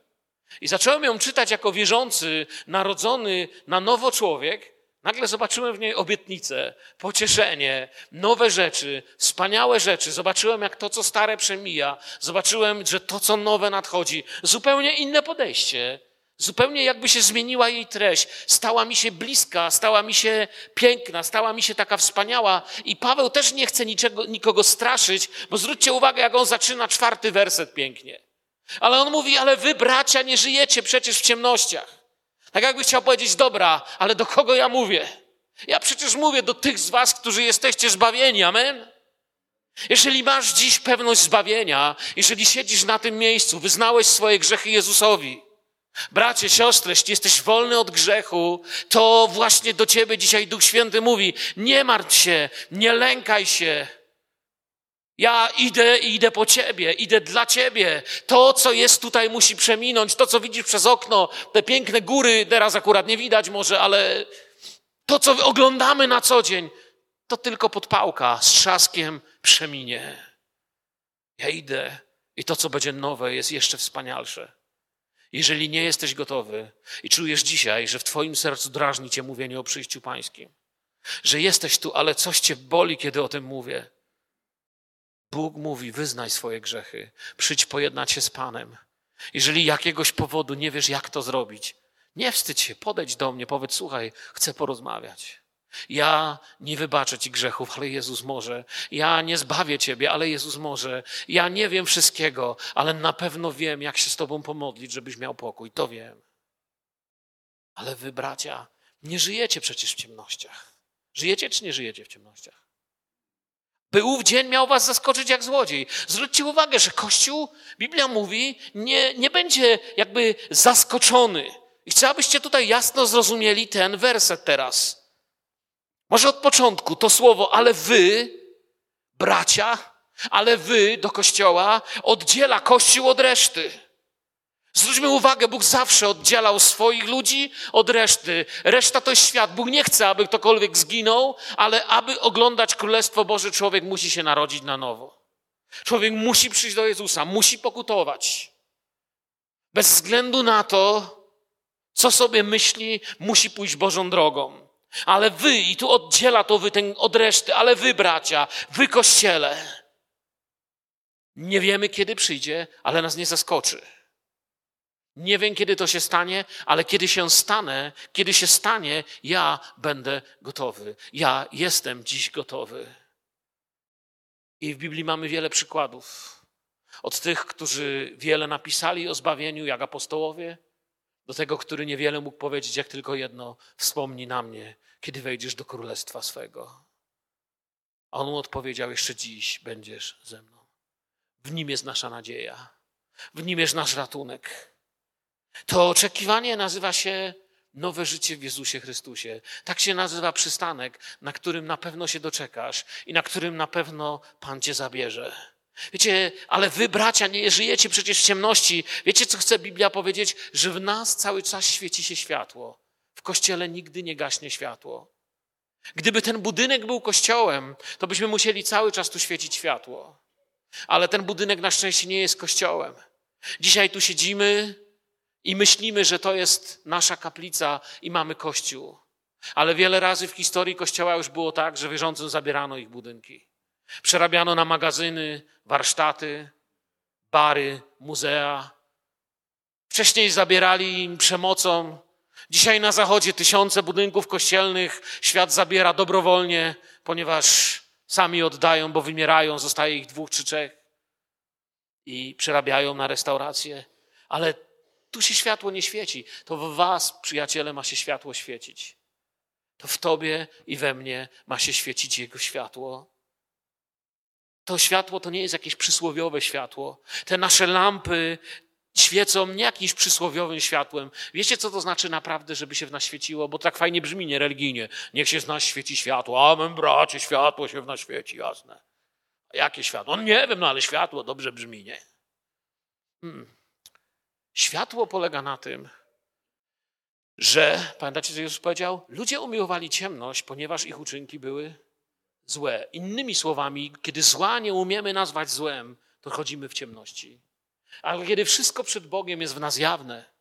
i zacząłem ją czytać jako wierzący, narodzony na nowo człowiek, Nagle zobaczyłem w niej obietnicę, pocieszenie, nowe rzeczy, wspaniałe rzeczy. Zobaczyłem, jak to, co stare przemija. Zobaczyłem, że to, co nowe nadchodzi. Zupełnie inne podejście. Zupełnie jakby się zmieniła jej treść. Stała mi się bliska, stała mi się piękna, stała mi się taka wspaniała. I Paweł też nie chce niczego, nikogo straszyć, bo zwróćcie uwagę, jak on zaczyna czwarty werset pięknie. Ale on mówi, ale wy, bracia, nie żyjecie przecież w ciemnościach. Tak jakby chciał powiedzieć, dobra, ale do kogo ja mówię? Ja przecież mówię do tych z was, którzy jesteście zbawieni, amen? Jeżeli masz dziś pewność zbawienia, jeżeli siedzisz na tym miejscu, wyznałeś swoje grzechy Jezusowi, bracie, siostry, jeśli jesteś wolny od grzechu, to właśnie do ciebie dzisiaj Duch Święty mówi, nie martw się, nie lękaj się, ja idę i idę po ciebie, idę dla ciebie. To, co jest tutaj, musi przeminąć. To, co widzisz przez okno, te piękne góry, teraz akurat nie widać może, ale to, co oglądamy na co dzień, to tylko podpałka z trzaskiem przeminie. Ja idę i to, co będzie nowe, jest jeszcze wspanialsze. Jeżeli nie jesteś gotowy i czujesz dzisiaj, że w Twoim sercu drażni Cię mówienie o przyjściu Pańskim, że jesteś tu, ale coś Cię boli, kiedy o tym mówię, Bóg mówi: wyznaj swoje grzechy, przyjdź pojednać się z Panem. Jeżeli jakiegoś powodu nie wiesz, jak to zrobić, nie wstydź się, podejdź do mnie, powiedz: Słuchaj, chcę porozmawiać. Ja nie wybaczę ci grzechów, ale Jezus może. Ja nie zbawię ciebie, ale Jezus może. Ja nie wiem wszystkiego, ale na pewno wiem, jak się z tobą pomodlić, żebyś miał pokój. To wiem. Ale wy, bracia, nie żyjecie przecież w ciemnościach. Żyjecie czy nie żyjecie w ciemnościach? By ów dzień miał was zaskoczyć jak złodziej. Zwróćcie uwagę, że Kościół, Biblia mówi, nie, nie będzie jakby zaskoczony. I chcę, abyście tutaj jasno zrozumieli ten werset teraz. Może od początku to słowo, ale wy, bracia, ale wy do kościoła oddziela kościół od reszty. Zwróćmy uwagę, Bóg zawsze oddzielał swoich ludzi od reszty. Reszta to jest świat. Bóg nie chce, aby ktokolwiek zginął, ale aby oglądać Królestwo Boże, człowiek musi się narodzić na nowo. Człowiek musi przyjść do Jezusa, musi pokutować. Bez względu na to, co sobie myśli, musi pójść Bożą drogą. Ale wy, i tu oddziela to wy ten od reszty, ale wy, bracia, wy, kościele, nie wiemy, kiedy przyjdzie, ale nas nie zaskoczy. Nie wiem, kiedy to się stanie, ale kiedy się stanie, kiedy się stanie, ja będę gotowy. Ja jestem dziś gotowy. I w Biblii mamy wiele przykładów. Od tych, którzy wiele napisali o zbawieniu, jak apostołowie, do tego, który niewiele mógł powiedzieć, jak tylko jedno: wspomnij na mnie, kiedy wejdziesz do królestwa swego. A on mu odpowiedział: Jeszcze dziś będziesz ze mną. W nim jest nasza nadzieja, w nim jest nasz ratunek. To oczekiwanie nazywa się nowe życie w Jezusie Chrystusie. Tak się nazywa przystanek, na którym na pewno się doczekasz i na którym na pewno Pan cię zabierze. Wiecie, ale wy, bracia, nie żyjecie przecież w ciemności. Wiecie, co chce Biblia powiedzieć? Że w nas cały czas świeci się światło. W kościele nigdy nie gaśnie światło. Gdyby ten budynek był kościołem, to byśmy musieli cały czas tu świecić światło. Ale ten budynek na szczęście nie jest kościołem. Dzisiaj tu siedzimy, i myślimy, że to jest nasza kaplica i mamy kościół. Ale wiele razy w historii kościoła już było tak, że wierzącym zabierano ich budynki. Przerabiano na magazyny, warsztaty, bary, muzea. Wcześniej zabierali im przemocą. Dzisiaj na zachodzie tysiące budynków kościelnych świat zabiera dobrowolnie, ponieważ sami oddają, bo wymierają, zostaje ich dwóch czy trzech i przerabiają na restauracje. Ale tu się światło nie świeci. To w was, przyjaciele, ma się światło świecić. To w tobie i we mnie ma się świecić Jego światło. To światło to nie jest jakieś przysłowiowe światło. Te nasze lampy świecą nie jakimś przysłowiowym światłem. Wiecie, co to znaczy naprawdę, żeby się w nas świeciło? Bo tak fajnie brzmi, nie religijnie. Niech się z nas świeci światło. Amen, bracie, światło się w nas świeci, jasne. Jakie światło? No nie wiem, no ale światło dobrze brzmi, nie? Hmm. Światło polega na tym, że, pamiętacie, co Jezus powiedział? Ludzie umiłowali ciemność, ponieważ ich uczynki były złe. Innymi słowami, kiedy zła nie umiemy nazwać złem, to chodzimy w ciemności. Ale kiedy wszystko przed Bogiem jest w nas jawne,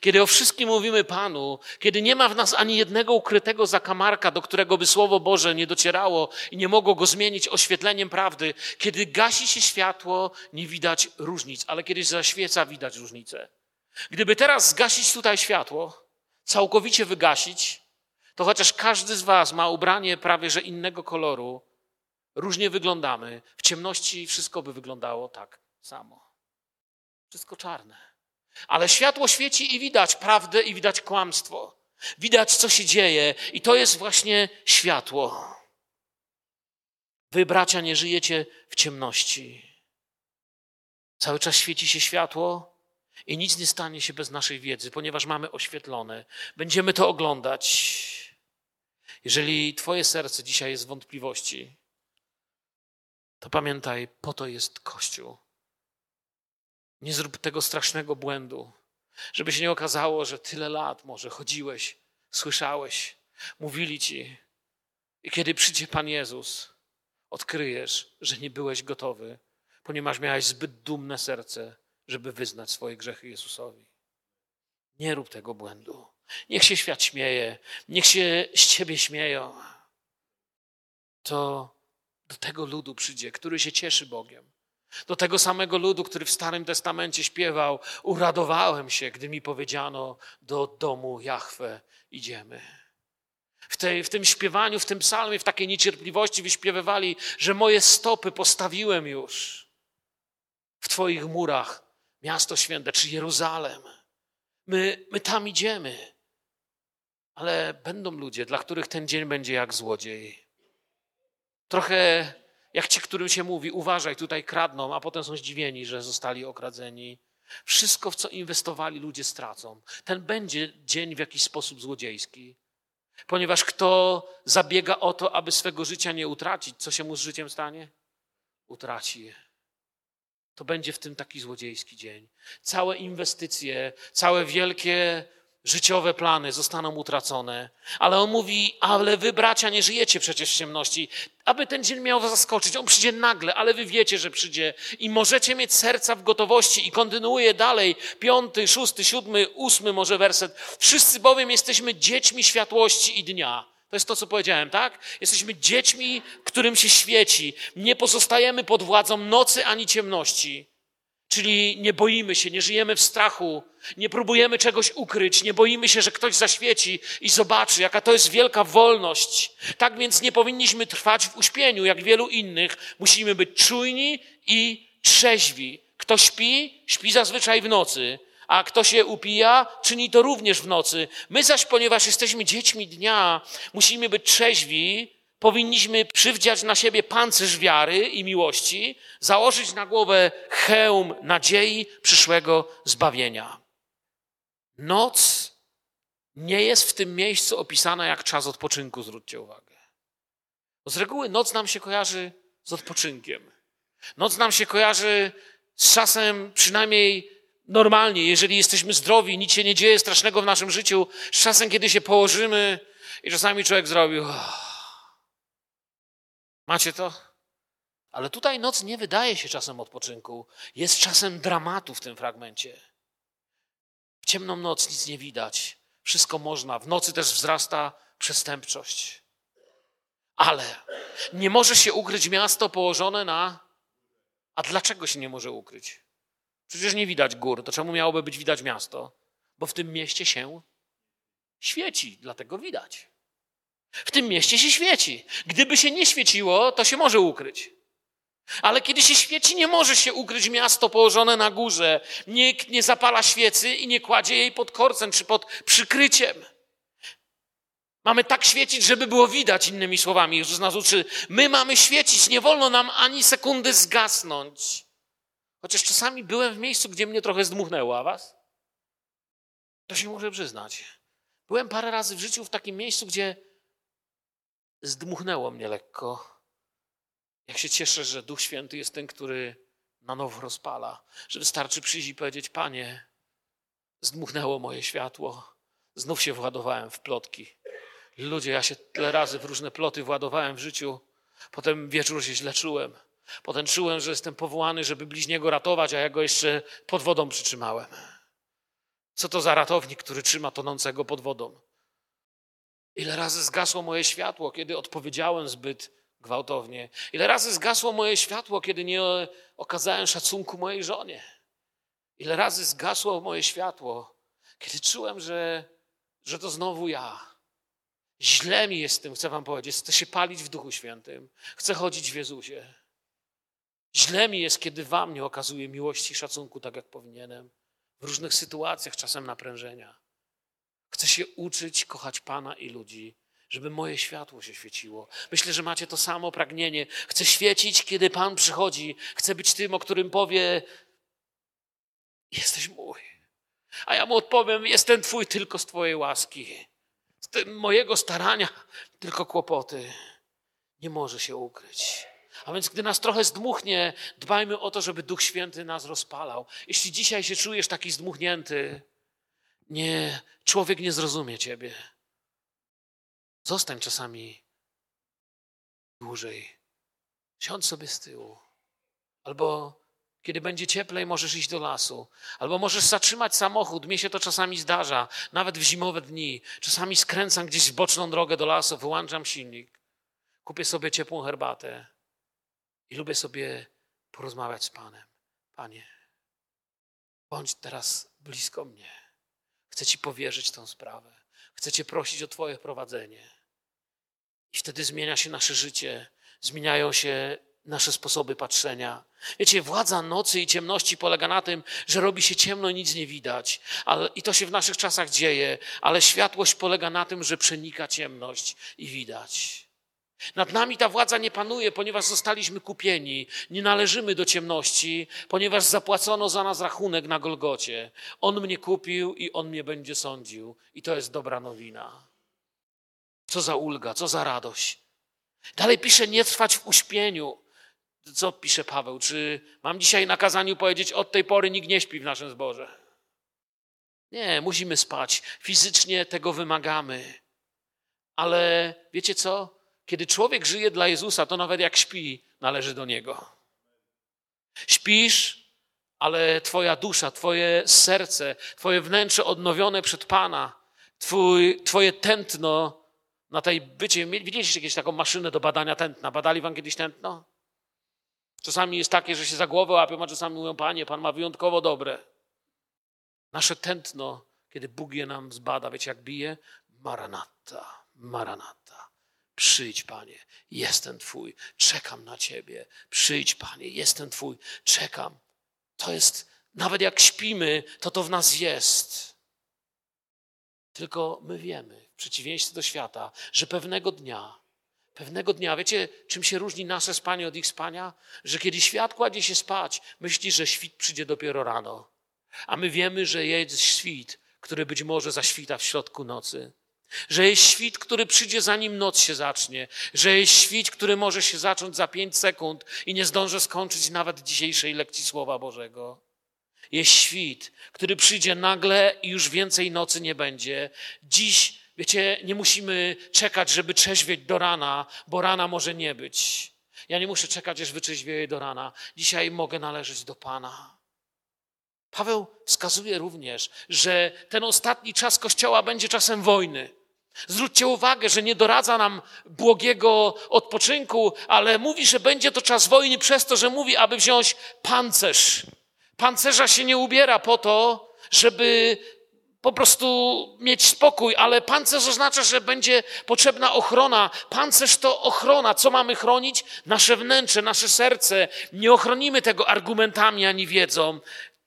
kiedy o wszystkim mówimy Panu, kiedy nie ma w nas ani jednego ukrytego zakamarka, do którego by Słowo Boże nie docierało i nie mogło go zmienić oświetleniem prawdy, kiedy gasi się światło, nie widać różnic, ale kiedy zaświeca, widać różnicę. Gdyby teraz zgasić tutaj światło, całkowicie wygasić, to chociaż każdy z Was ma ubranie prawie że innego koloru, różnie wyglądamy, w ciemności wszystko by wyglądało tak samo. Wszystko czarne. Ale światło świeci i widać prawdę i widać kłamstwo. Widać, co się dzieje, i to jest właśnie światło. Wy, bracia, nie żyjecie w ciemności. Cały czas świeci się światło i nic nie stanie się bez naszej wiedzy, ponieważ mamy oświetlone. Będziemy to oglądać. Jeżeli Twoje serce dzisiaj jest w wątpliwości, to pamiętaj, po to jest Kościół. Nie zrób tego strasznego błędu, żeby się nie okazało, że tyle lat może chodziłeś, słyszałeś, mówili ci. I kiedy przyjdzie Pan Jezus, odkryjesz, że nie byłeś gotowy, ponieważ miałeś zbyt dumne serce, żeby wyznać swoje grzechy Jezusowi. Nie rób tego błędu. Niech się świat śmieje, niech się z ciebie śmieją. To do tego ludu przyjdzie, który się cieszy Bogiem. Do tego samego ludu, który w Starym Testamencie śpiewał: Uradowałem się, gdy mi powiedziano: Do domu Jahwe idziemy. W, tej, w tym śpiewaniu, w tym psalmie, w takiej niecierpliwości wyśpiewywali, że moje stopy postawiłem już w Twoich murach, miasto święte, czy Jeruzalem. My, my tam idziemy. Ale będą ludzie, dla których ten dzień będzie jak złodziej. Trochę jak ci, którym się mówi, uważaj, tutaj kradną, a potem są zdziwieni, że zostali okradzeni. Wszystko, w co inwestowali, ludzie stracą. Ten będzie dzień w jakiś sposób złodziejski. Ponieważ kto zabiega o to, aby swego życia nie utracić, co się mu z życiem stanie? Utraci je. To będzie w tym taki złodziejski dzień. Całe inwestycje, całe wielkie życiowe plany zostaną utracone. Ale on mówi, ale wy bracia nie żyjecie przecież w ciemności. Aby ten dzień miał was zaskoczyć, on przyjdzie nagle, ale wy wiecie, że przyjdzie i możecie mieć serca w gotowości i kontynuuje dalej, piąty, szósty, siódmy, ósmy może werset. Wszyscy bowiem jesteśmy dziećmi światłości i dnia. To jest to, co powiedziałem, tak? Jesteśmy dziećmi, którym się świeci. Nie pozostajemy pod władzą nocy ani ciemności. Czyli nie boimy się, nie żyjemy w strachu, nie próbujemy czegoś ukryć, nie boimy się, że ktoś zaświeci i zobaczy, jaka to jest wielka wolność. Tak więc nie powinniśmy trwać w uśpieniu, jak wielu innych. Musimy być czujni i trzeźwi. Kto śpi, śpi zazwyczaj w nocy, a kto się upija, czyni to również w nocy. My zaś, ponieważ jesteśmy dziećmi dnia, musimy być trzeźwi, powinniśmy przywdziać na siebie pancerz wiary i miłości, założyć na głowę hełm nadziei przyszłego zbawienia. Noc nie jest w tym miejscu opisana jak czas odpoczynku, zwróćcie uwagę. Z reguły noc nam się kojarzy z odpoczynkiem. Noc nam się kojarzy z czasem przynajmniej normalnie, jeżeli jesteśmy zdrowi, nic się nie dzieje strasznego w naszym życiu, z czasem, kiedy się położymy i czasami człowiek zrobił. Oh, Macie to? Ale tutaj noc nie wydaje się czasem odpoczynku, jest czasem dramatu w tym fragmencie. W ciemną noc nic nie widać, wszystko można. W nocy też wzrasta przestępczość. Ale nie może się ukryć miasto położone na. A dlaczego się nie może ukryć? Przecież nie widać gór, to czemu miałoby być widać miasto? Bo w tym mieście się świeci, dlatego widać. W tym mieście się świeci. Gdyby się nie świeciło, to się może ukryć. Ale kiedy się świeci, nie może się ukryć miasto położone na górze. Nikt nie zapala świecy i nie kładzie jej pod korcem czy pod przykryciem. Mamy tak świecić, żeby było widać, innymi słowami. Jezus nas uczy, my mamy świecić, nie wolno nam ani sekundy zgasnąć. Chociaż czasami byłem w miejscu, gdzie mnie trochę zdmuchnęło, a was? To się muszę przyznać. Byłem parę razy w życiu w takim miejscu, gdzie zdmuchnęło mnie lekko. Jak się cieszę, że Duch Święty jest ten, który na nowo rozpala, że wystarczy przyjść i powiedzieć: Panie, zdmuchnęło moje światło, znów się władowałem w plotki. Ludzie, ja się tyle razy w różne ploty władowałem w życiu, potem wieczór się źle czułem. Potem czułem, że jestem powołany, żeby bliźniego ratować, a ja go jeszcze pod wodą przytrzymałem. Co to za ratownik, który trzyma tonącego pod wodą? Ile razy zgasło moje światło, kiedy odpowiedziałem zbyt gwałtownie? Ile razy zgasło moje światło, kiedy nie okazałem szacunku mojej żonie? Ile razy zgasło moje światło, kiedy czułem, że, że to znowu ja? Źle mi jest z tym, chcę wam powiedzieć. Chcę się palić w Duchu Świętym. Chcę chodzić w Jezusie. Źle mi jest, kiedy wam nie okazuję miłości i szacunku tak, jak powinienem. W różnych sytuacjach, czasem naprężenia. Chcę się uczyć kochać Pana i ludzi, żeby moje światło się świeciło. Myślę, że macie to samo pragnienie. Chcę świecić, kiedy Pan przychodzi. Chcę być tym, o którym powie: Jesteś mój. A ja mu odpowiem: Jestem Twój tylko z Twojej łaski. Z mojego starania tylko kłopoty. Nie może się ukryć. A więc, gdy nas trochę zdmuchnie, dbajmy o to, żeby Duch Święty nas rozpalał. Jeśli dzisiaj się czujesz taki zdmuchnięty, nie, człowiek nie zrozumie ciebie. Zostań czasami dłużej. Siądź sobie z tyłu. Albo kiedy będzie cieplej, możesz iść do lasu. Albo możesz zatrzymać samochód. Mnie się to czasami zdarza, nawet w zimowe dni. Czasami skręcam gdzieś w boczną drogę do lasu, wyłączam silnik, kupię sobie ciepłą herbatę i lubię sobie porozmawiać z Panem. Panie, bądź teraz blisko mnie. Chcę Ci powierzyć tę sprawę. Chcę Cię prosić o Twoje prowadzenie. I wtedy zmienia się nasze życie, zmieniają się nasze sposoby patrzenia. Wiecie, władza nocy i ciemności polega na tym, że robi się ciemno i nic nie widać. Ale, I to się w naszych czasach dzieje, ale światłość polega na tym, że przenika ciemność i widać. Nad nami ta władza nie panuje, ponieważ zostaliśmy kupieni. Nie należymy do ciemności, ponieważ zapłacono za nas rachunek na Golgocie. On mnie kupił i on mnie będzie sądził. I to jest dobra nowina. Co za ulga, co za radość. Dalej pisze, nie trwać w uśpieniu. Co pisze Paweł? Czy mam dzisiaj na kazaniu powiedzieć, od tej pory nikt nie śpi w naszym zborze? Nie, musimy spać. Fizycznie tego wymagamy. Ale wiecie co? Kiedy człowiek żyje dla Jezusa, to nawet jak śpi, należy do Niego. Śpisz, ale Twoja dusza, Twoje serce, Twoje wnętrze odnowione przed Pana, twój, Twoje tętno na tej bycie. Widzieliście jakieś taką maszynę do badania tętna? Badali Wam kiedyś tętno? Czasami jest takie, że się za głowę łapią, a czasami mówią, Panie, Pan ma wyjątkowo dobre. Nasze tętno, kiedy Bóg je nam zbada, wiecie jak bije? Maranata, maranata. Przyjdź, Panie, jestem Twój, czekam na Ciebie. Przyjdź, Panie, jestem Twój, czekam. To jest, nawet jak śpimy, to to w nas jest. Tylko my wiemy, w przeciwieństwie do świata, że pewnego dnia, pewnego dnia, wiecie, czym się różni nasze spanie od ich spania? Że kiedy świat kładzie się spać, myśli, że świt przyjdzie dopiero rano. A my wiemy, że jest świt, który być może zaświta w środku nocy. Że jest świt, który przyjdzie zanim noc się zacznie. Że jest świt, który może się zacząć za pięć sekund i nie zdąży skończyć nawet dzisiejszej lekcji Słowa Bożego. Jest świt, który przyjdzie nagle i już więcej nocy nie będzie. Dziś, wiecie, nie musimy czekać, żeby trzeźwieć do rana, bo rana może nie być. Ja nie muszę czekać, aż wyczeźwieje do rana. Dzisiaj mogę należeć do Pana. Paweł wskazuje również, że ten ostatni czas Kościoła będzie czasem wojny. Zwróćcie uwagę, że nie doradza nam błogiego odpoczynku, ale mówi, że będzie to czas wojny przez to, że mówi, aby wziąć pancerz. Pancerza się nie ubiera po to, żeby po prostu mieć spokój, ale pancerz oznacza, że będzie potrzebna ochrona. Pancerz to ochrona. Co mamy chronić? Nasze wnętrze, nasze serce. Nie ochronimy tego argumentami ani wiedzą.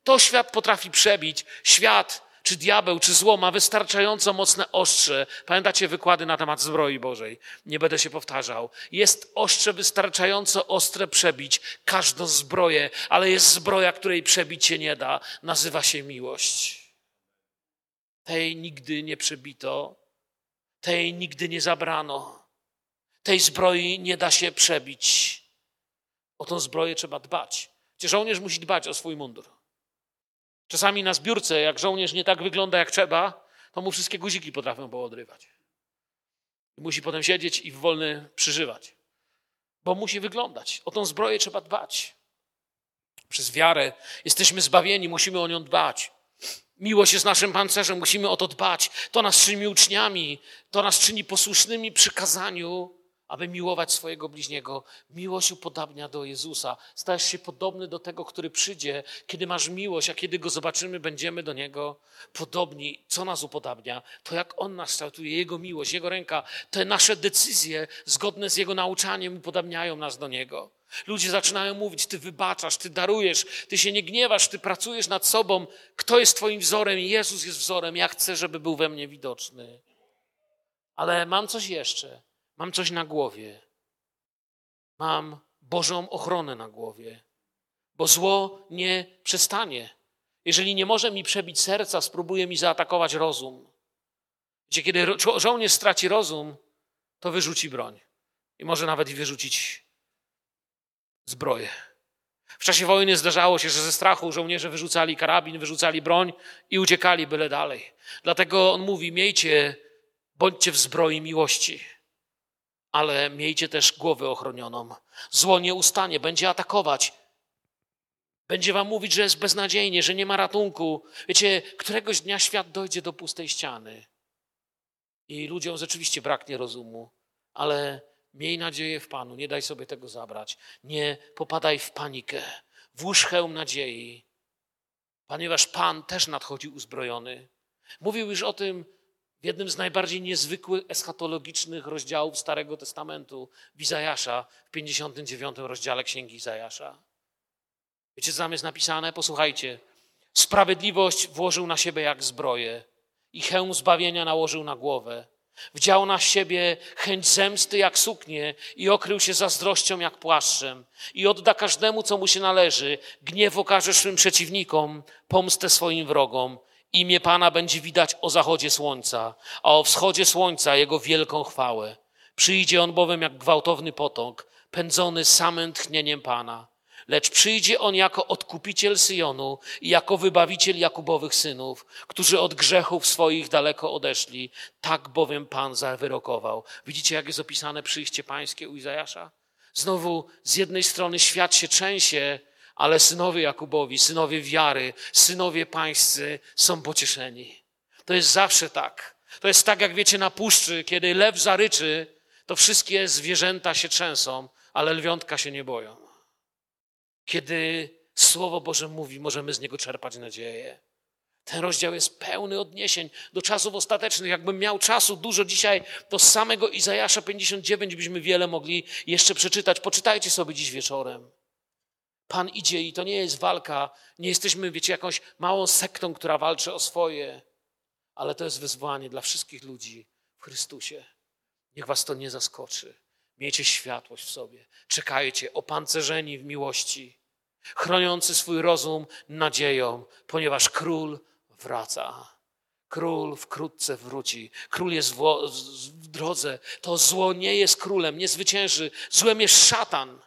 To świat potrafi przebić. Świat czy diabeł, czy zło ma wystarczająco mocne ostrze. Pamiętacie wykłady na temat zbroi Bożej? Nie będę się powtarzał. Jest ostrze wystarczająco ostre przebić każdą zbroję, ale jest zbroja, której przebić się nie da. Nazywa się miłość. Tej nigdy nie przebito, tej nigdy nie zabrano. Tej zbroi nie da się przebić. O tą zbroję trzeba dbać. Gdzie żołnierz musi dbać o swój mundur. Czasami na zbiórce, jak żołnierz nie tak wygląda jak trzeba, to mu wszystkie guziki potrafią poodrywać. I musi potem siedzieć i wolny przeżywać. Bo musi wyglądać. O tą zbroję trzeba dbać. Przez wiarę jesteśmy zbawieni, musimy o nią dbać. Miłość jest naszym pancerzem, musimy o to dbać. To nas czyni uczniami, to nas czyni posłusznymi przykazaniu aby miłować swojego bliźniego. Miłość upodabnia do Jezusa. Stajesz się podobny do tego, który przyjdzie. Kiedy masz miłość, a kiedy go zobaczymy, będziemy do niego podobni. Co nas upodabnia? To jak on nas kształtuje, jego miłość, jego ręka. Te nasze decyzje zgodne z jego nauczaniem upodabniają nas do niego. Ludzie zaczynają mówić: Ty wybaczasz, ty darujesz, ty się nie gniewasz, ty pracujesz nad sobą. Kto jest Twoim wzorem? Jezus jest wzorem. Ja chcę, żeby był we mnie widoczny. Ale mam coś jeszcze. Mam coś na głowie. Mam Bożą ochronę na głowie, bo zło nie przestanie. Jeżeli nie może mi przebić serca, spróbuje mi zaatakować rozum. Gdzie kiedy żo żołnierz straci rozum, to wyrzuci broń. I może nawet i wyrzucić zbroję. W czasie wojny zdarzało się, że ze strachu żołnierze wyrzucali karabin, wyrzucali broń i uciekali byle dalej. Dlatego on mówi: miejcie, bądźcie w zbroi miłości ale miejcie też głowę ochronioną. Zło nie ustanie, będzie atakować. Będzie wam mówić, że jest beznadziejnie, że nie ma ratunku. Wiecie, któregoś dnia świat dojdzie do pustej ściany. I ludziom rzeczywiście braknie rozumu, ale miej nadzieję w Panu, nie daj sobie tego zabrać. Nie popadaj w panikę. Włóż hełm nadziei, ponieważ Pan też nadchodzi uzbrojony. Mówił już o tym w jednym z najbardziej niezwykłych eschatologicznych rozdziałów Starego Testamentu, w Izajasza, w 59 rozdziale Księgi Izajasza. Wiecie, co tam jest napisane? Posłuchajcie. Sprawiedliwość włożył na siebie jak zbroję i hełm zbawienia nałożył na głowę. Wdział na siebie chęć zemsty jak suknię i okrył się zazdrością jak płaszczem. I odda każdemu, co mu się należy. Gniew okaże swym przeciwnikom, pomstę swoim wrogom. Imię Pana będzie widać o zachodzie słońca, a o wschodzie słońca jego wielką chwałę. Przyjdzie on bowiem jak gwałtowny potok, pędzony samym tchnieniem Pana. Lecz przyjdzie on jako odkupiciel Syjonu i jako wybawiciel Jakubowych synów, którzy od grzechów swoich daleko odeszli. Tak bowiem Pan zawyrokował. Widzicie, jak jest opisane przyjście pańskie u Izajasza? Znowu z jednej strony świat się trzęsie, ale synowie Jakubowi, synowie wiary, synowie pańscy są pocieszeni. To jest zawsze tak. To jest tak, jak wiecie, na puszczy, kiedy lew zaryczy, to wszystkie zwierzęta się trzęsą, ale lwiątka się nie boją. Kiedy Słowo Boże mówi, możemy z niego czerpać nadzieję. Ten rozdział jest pełny odniesień do czasów ostatecznych. Jakbym miał czasu dużo dzisiaj, to z samego Izajasza 59 byśmy wiele mogli jeszcze przeczytać. Poczytajcie sobie dziś wieczorem. Pan idzie i to nie jest walka. Nie jesteśmy, wiecie, jakąś małą sektą, która walczy o swoje, ale to jest wyzwanie dla wszystkich ludzi w Chrystusie. Niech was to nie zaskoczy. Miejcie światłość w sobie. Czekajcie, opancerzeni w miłości, chroniący swój rozum nadzieją, ponieważ król wraca. Król wkrótce wróci. Król jest w, w drodze. To zło nie jest królem, nie zwycięży. Złem jest szatan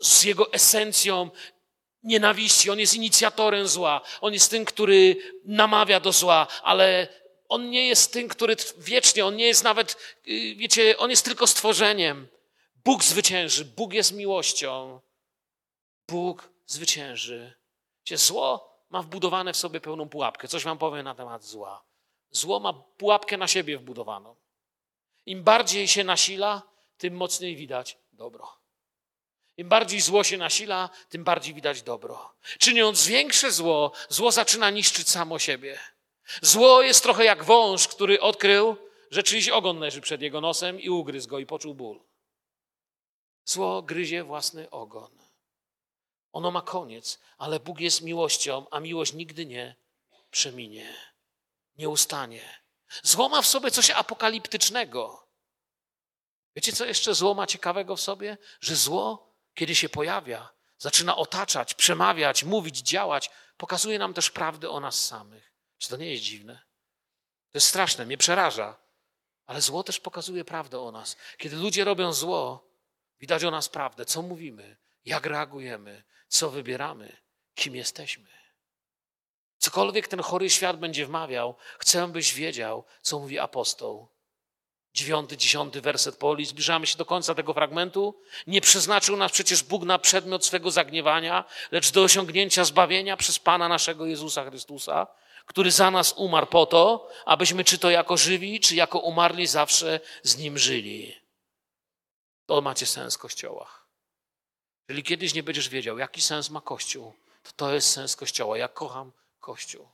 z jego esencją nienawiści. On jest inicjatorem zła. On jest tym, który namawia do zła, ale on nie jest tym, który wiecznie, on nie jest nawet, y, wiecie, on jest tylko stworzeniem. Bóg zwycięży, Bóg jest miłością. Bóg zwycięży. Wiecie, zło ma wbudowane w sobie pełną pułapkę. Coś wam powiem na temat zła. Zło ma pułapkę na siebie wbudowaną. Im bardziej się nasila, tym mocniej widać dobro. Im bardziej zło się nasila, tym bardziej widać dobro. Czyniąc większe zło, zło zaczyna niszczyć samo siebie. Zło jest trochę jak wąż, który odkrył, że czyjś ogon leży przed jego nosem i ugryzł go i poczuł ból. Zło gryzie własny ogon. Ono ma koniec, ale Bóg jest miłością, a miłość nigdy nie przeminie, nie ustanie. Zło ma w sobie coś apokaliptycznego. Wiecie, co jeszcze zło ma ciekawego w sobie? Że zło, kiedy się pojawia, zaczyna otaczać, przemawiać, mówić, działać, pokazuje nam też prawdę o nas samych. Czy to nie jest dziwne? To jest straszne, mnie przeraża. Ale zło też pokazuje prawdę o nas. Kiedy ludzie robią zło, widać o nas prawdę, co mówimy, jak reagujemy, co wybieramy, kim jesteśmy. Cokolwiek ten chory świat będzie wmawiał, chcę, byś wiedział, co mówi apostoł. Dziewiąty, dziesiąty werset Poli. Zbliżamy się do końca tego fragmentu. Nie przeznaczył nas przecież Bóg na przedmiot swego zagniewania, lecz do osiągnięcia zbawienia przez Pana naszego Jezusa Chrystusa, który za nas umarł po to, abyśmy czy to jako żywi, czy jako umarli zawsze z Nim żyli. To macie sens Kościoła. Jeżeli kiedyś nie będziesz wiedział, jaki sens ma Kościół, to to jest sens Kościoła. Ja kocham Kościół.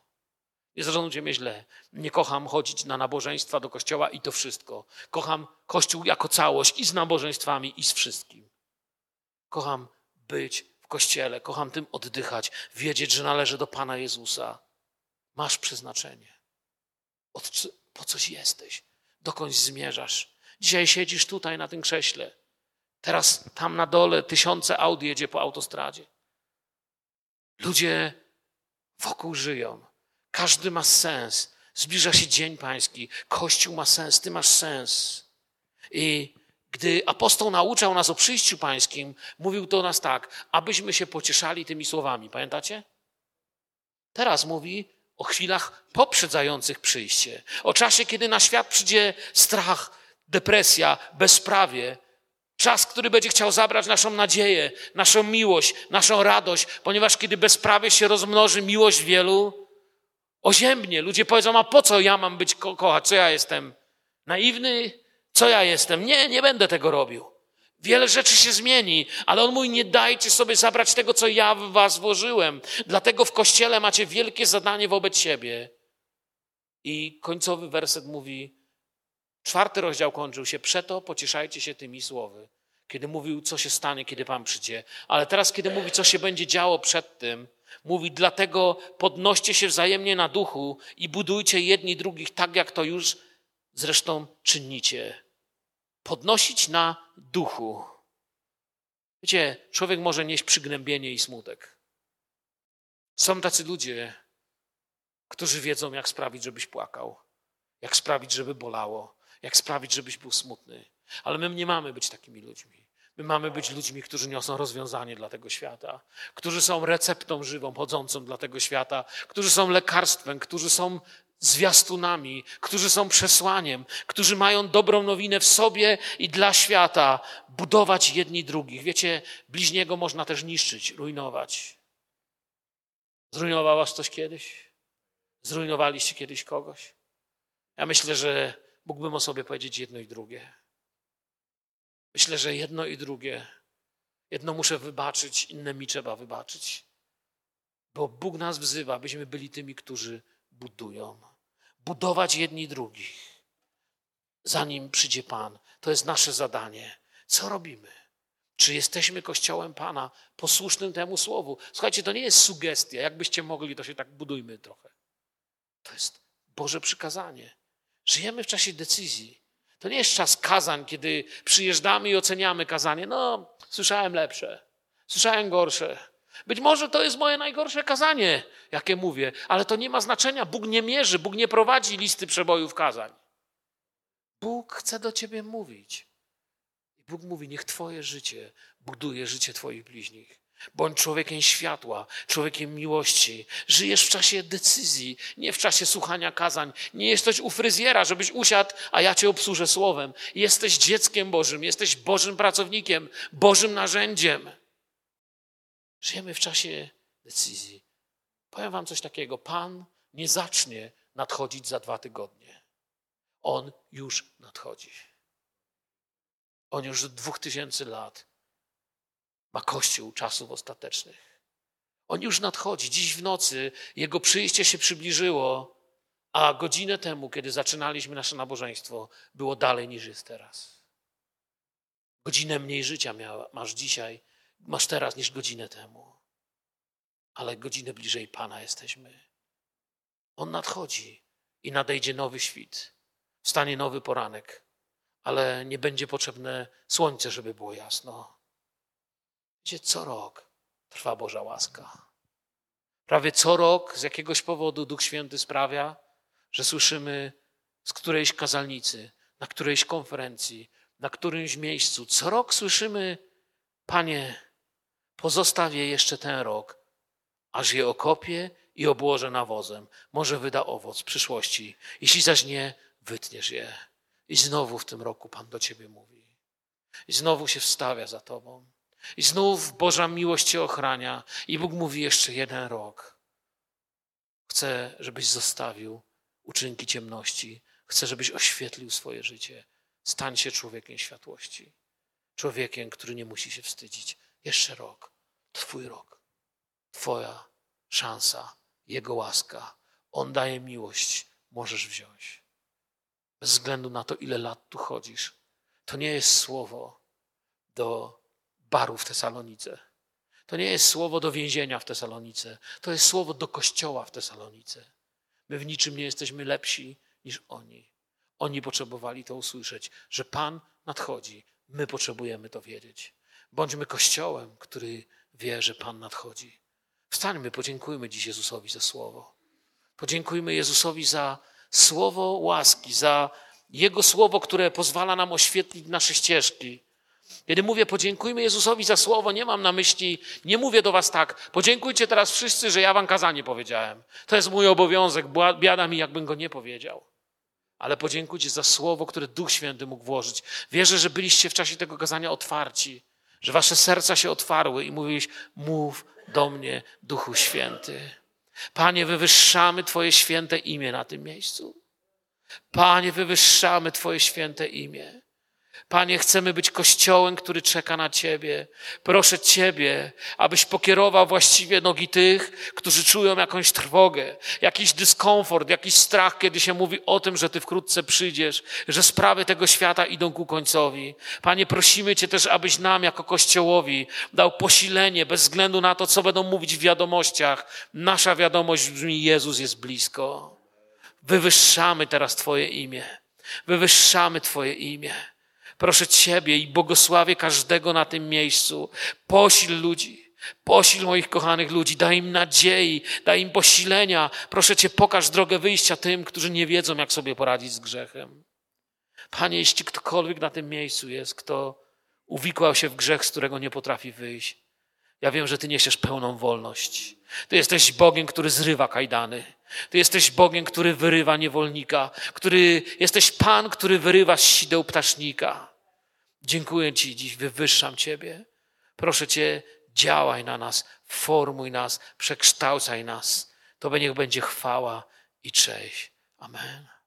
Nie zrozumcie mnie źle. Nie kocham chodzić na nabożeństwa do kościoła i to wszystko. Kocham Kościół jako całość i z nabożeństwami, i z wszystkim. Kocham być w kościele, kocham tym oddychać, wiedzieć, że należy do Pana Jezusa. Masz przeznaczenie. Od, po coś jesteś, dokądś zmierzasz. Dzisiaj siedzisz tutaj na tym krześle. Teraz tam na dole tysiące aut jedzie po autostradzie. Ludzie wokół żyją. Każdy ma sens. Zbliża się Dzień Pański. Kościół ma sens, Ty masz sens. I gdy apostoł nauczał nas o przyjściu Pańskim, mówił do nas tak, abyśmy się pocieszali tymi słowami. Pamiętacie? Teraz mówi o chwilach poprzedzających przyjście. O czasie, kiedy na świat przyjdzie strach, depresja, bezprawie. Czas, który będzie chciał zabrać naszą nadzieję, naszą miłość, naszą radość, ponieważ kiedy bezprawie się rozmnoży miłość wielu, oziębnie. Ludzie powiedzą, a po co ja mam być ko kochać? Co ja jestem? Naiwny? Co ja jestem? Nie, nie będę tego robił. Wiele rzeczy się zmieni, ale on mówi: Nie dajcie sobie zabrać tego, co ja w was włożyłem. Dlatego w kościele macie wielkie zadanie wobec siebie. I końcowy werset mówi: Czwarty rozdział kończył się, przeto pocieszajcie się tymi słowy. Kiedy mówił, co się stanie, kiedy Pan przyjdzie. Ale teraz, kiedy mówi, co się będzie działo przed tym, mówi, dlatego podnoście się wzajemnie na duchu i budujcie jedni drugich tak, jak to już zresztą czynicie. Podnosić na duchu. Wiecie, człowiek może nieść przygnębienie i smutek. Są tacy ludzie, którzy wiedzą, jak sprawić, żebyś płakał, jak sprawić, żeby bolało, jak sprawić, żebyś był smutny. Ale my nie mamy być takimi ludźmi. My mamy być ludźmi, którzy niosą rozwiązanie dla tego świata, którzy są receptą żywą, chodzącą dla tego świata, którzy są lekarstwem, którzy są zwiastunami, którzy są przesłaniem, którzy mają dobrą nowinę w sobie i dla świata, budować jedni drugich. Wiecie, bliźniego można też niszczyć, rujnować. Zrujnował was ktoś kiedyś? Zrujnowaliście kiedyś kogoś? Ja myślę, że mógłbym o sobie powiedzieć jedno i drugie. Myślę, że jedno i drugie. Jedno muszę wybaczyć, inne mi trzeba wybaczyć. Bo Bóg nas wzywa, byśmy byli tymi, którzy budują. Budować jedni drugich. Zanim przyjdzie Pan. To jest nasze zadanie. Co robimy? Czy jesteśmy Kościołem Pana, posłusznym temu słowu? Słuchajcie, to nie jest sugestia. Jakbyście mogli, to się tak budujmy trochę. To jest Boże przykazanie. Żyjemy w czasie decyzji. To nie jest czas kazań, kiedy przyjeżdżamy i oceniamy kazanie. No, słyszałem lepsze, słyszałem gorsze. Być może to jest moje najgorsze kazanie, jakie mówię, ale to nie ma znaczenia. Bóg nie mierzy, Bóg nie prowadzi listy przebojów kazań. Bóg chce do ciebie mówić. I Bóg mówi: Niech Twoje życie buduje życie Twoich bliźnich. Bądź człowiekiem światła, człowiekiem miłości. Żyjesz w czasie decyzji, nie w czasie słuchania kazań. Nie jesteś u fryzjera, żebyś usiadł, a ja cię obsłużę słowem. Jesteś dzieckiem Bożym, jesteś Bożym pracownikiem, Bożym narzędziem. Żyjemy w czasie decyzji. Powiem Wam coś takiego. Pan nie zacznie nadchodzić za dwa tygodnie. On już nadchodzi. On już od dwóch tysięcy lat ma Kościół czasów ostatecznych. On już nadchodzi. Dziś w nocy Jego przyjście się przybliżyło, a godzinę temu, kiedy zaczynaliśmy nasze nabożeństwo, było dalej niż jest teraz. Godzinę mniej życia miała, masz dzisiaj, masz teraz niż godzinę temu. Ale godzinę bliżej Pana jesteśmy. On nadchodzi i nadejdzie nowy świt. Wstanie nowy poranek, ale nie będzie potrzebne słońce, żeby było jasno. Co rok trwa Boża łaska. Prawie co rok z jakiegoś powodu Duch Święty sprawia, że słyszymy z którejś kazalnicy, na którejś konferencji, na którymś miejscu. Co rok słyszymy, Panie, pozostaw je jeszcze ten rok, aż je okopię i obłożę nawozem. Może wyda owoc w przyszłości. Jeśli zaś nie, wytniesz je. I znowu w tym roku Pan do Ciebie mówi. I znowu się wstawia za Tobą. I znów Boża miłość cię ochrania. I Bóg mówi jeszcze jeden rok. Chcę, żebyś zostawił uczynki ciemności. Chcę, żebyś oświetlił swoje życie. Stań się człowiekiem światłości. Człowiekiem, który nie musi się wstydzić. Jeszcze rok. Twój rok. Twoja szansa. Jego łaska. On daje miłość. Możesz wziąć. Bez względu na to, ile lat tu chodzisz. To nie jest słowo do baru w Tesalonice. To nie jest słowo do więzienia w Tesalonice. To jest słowo do kościoła w Tesalonice. My w niczym nie jesteśmy lepsi niż oni. Oni potrzebowali to usłyszeć, że Pan nadchodzi. My potrzebujemy to wiedzieć. Bądźmy kościołem, który wie, że Pan nadchodzi. Wstańmy, podziękujmy dziś Jezusowi za słowo. Podziękujmy Jezusowi za słowo łaski, za Jego słowo, które pozwala nam oświetlić nasze ścieżki kiedy mówię podziękujmy Jezusowi za słowo, nie mam na myśli, nie mówię do was tak, podziękujcie teraz wszyscy, że ja wam kazanie powiedziałem. To jest mój obowiązek, biada mi, jakbym go nie powiedział. ale podziękuję za słowo, które Duch Święty mógł włożyć. Wierzę, że byliście w czasie tego kazania otwarci, że wasze serca się otwarły i mówiłeś, mów do mnie, Duchu Święty. Panie, wywyższamy Twoje święte imię na tym miejscu. Panie, wywyższamy Twoje święte imię. Panie, chcemy być kościołem, który czeka na Ciebie. Proszę Ciebie, abyś pokierował właściwie nogi tych, którzy czują jakąś trwogę, jakiś dyskomfort, jakiś strach, kiedy się mówi o tym, że Ty wkrótce przyjdziesz, że sprawy tego świata idą ku końcowi. Panie, prosimy Cię też, abyś nam jako Kościołowi dał posilenie bez względu na to, co będą mówić w wiadomościach. Nasza wiadomość brzmi: Jezus jest blisko. Wywyższamy teraz Twoje imię. Wywyższamy Twoje imię. Proszę Ciebie i błogosławię każdego na tym miejscu. Posil ludzi. Posil moich kochanych ludzi, daj im nadziei, daj im posilenia. Proszę Cię, pokaż drogę wyjścia tym, którzy nie wiedzą, jak sobie poradzić z grzechem. Panie, jeśli ktokolwiek na tym miejscu jest, kto uwikłał się w grzech, z którego nie potrafi wyjść, ja wiem, że Ty niesiesz pełną wolność. Ty jesteś Bogiem, który zrywa kajdany. Ty jesteś Bogiem, który wyrywa niewolnika, który jesteś Pan, który wyrywa z sideł ptasznika. Dziękuję Ci dziś, wywyższam Ciebie. Proszę Cię, działaj na nas, formuj nas, przekształcaj nas. To niech będzie chwała i cześć. Amen.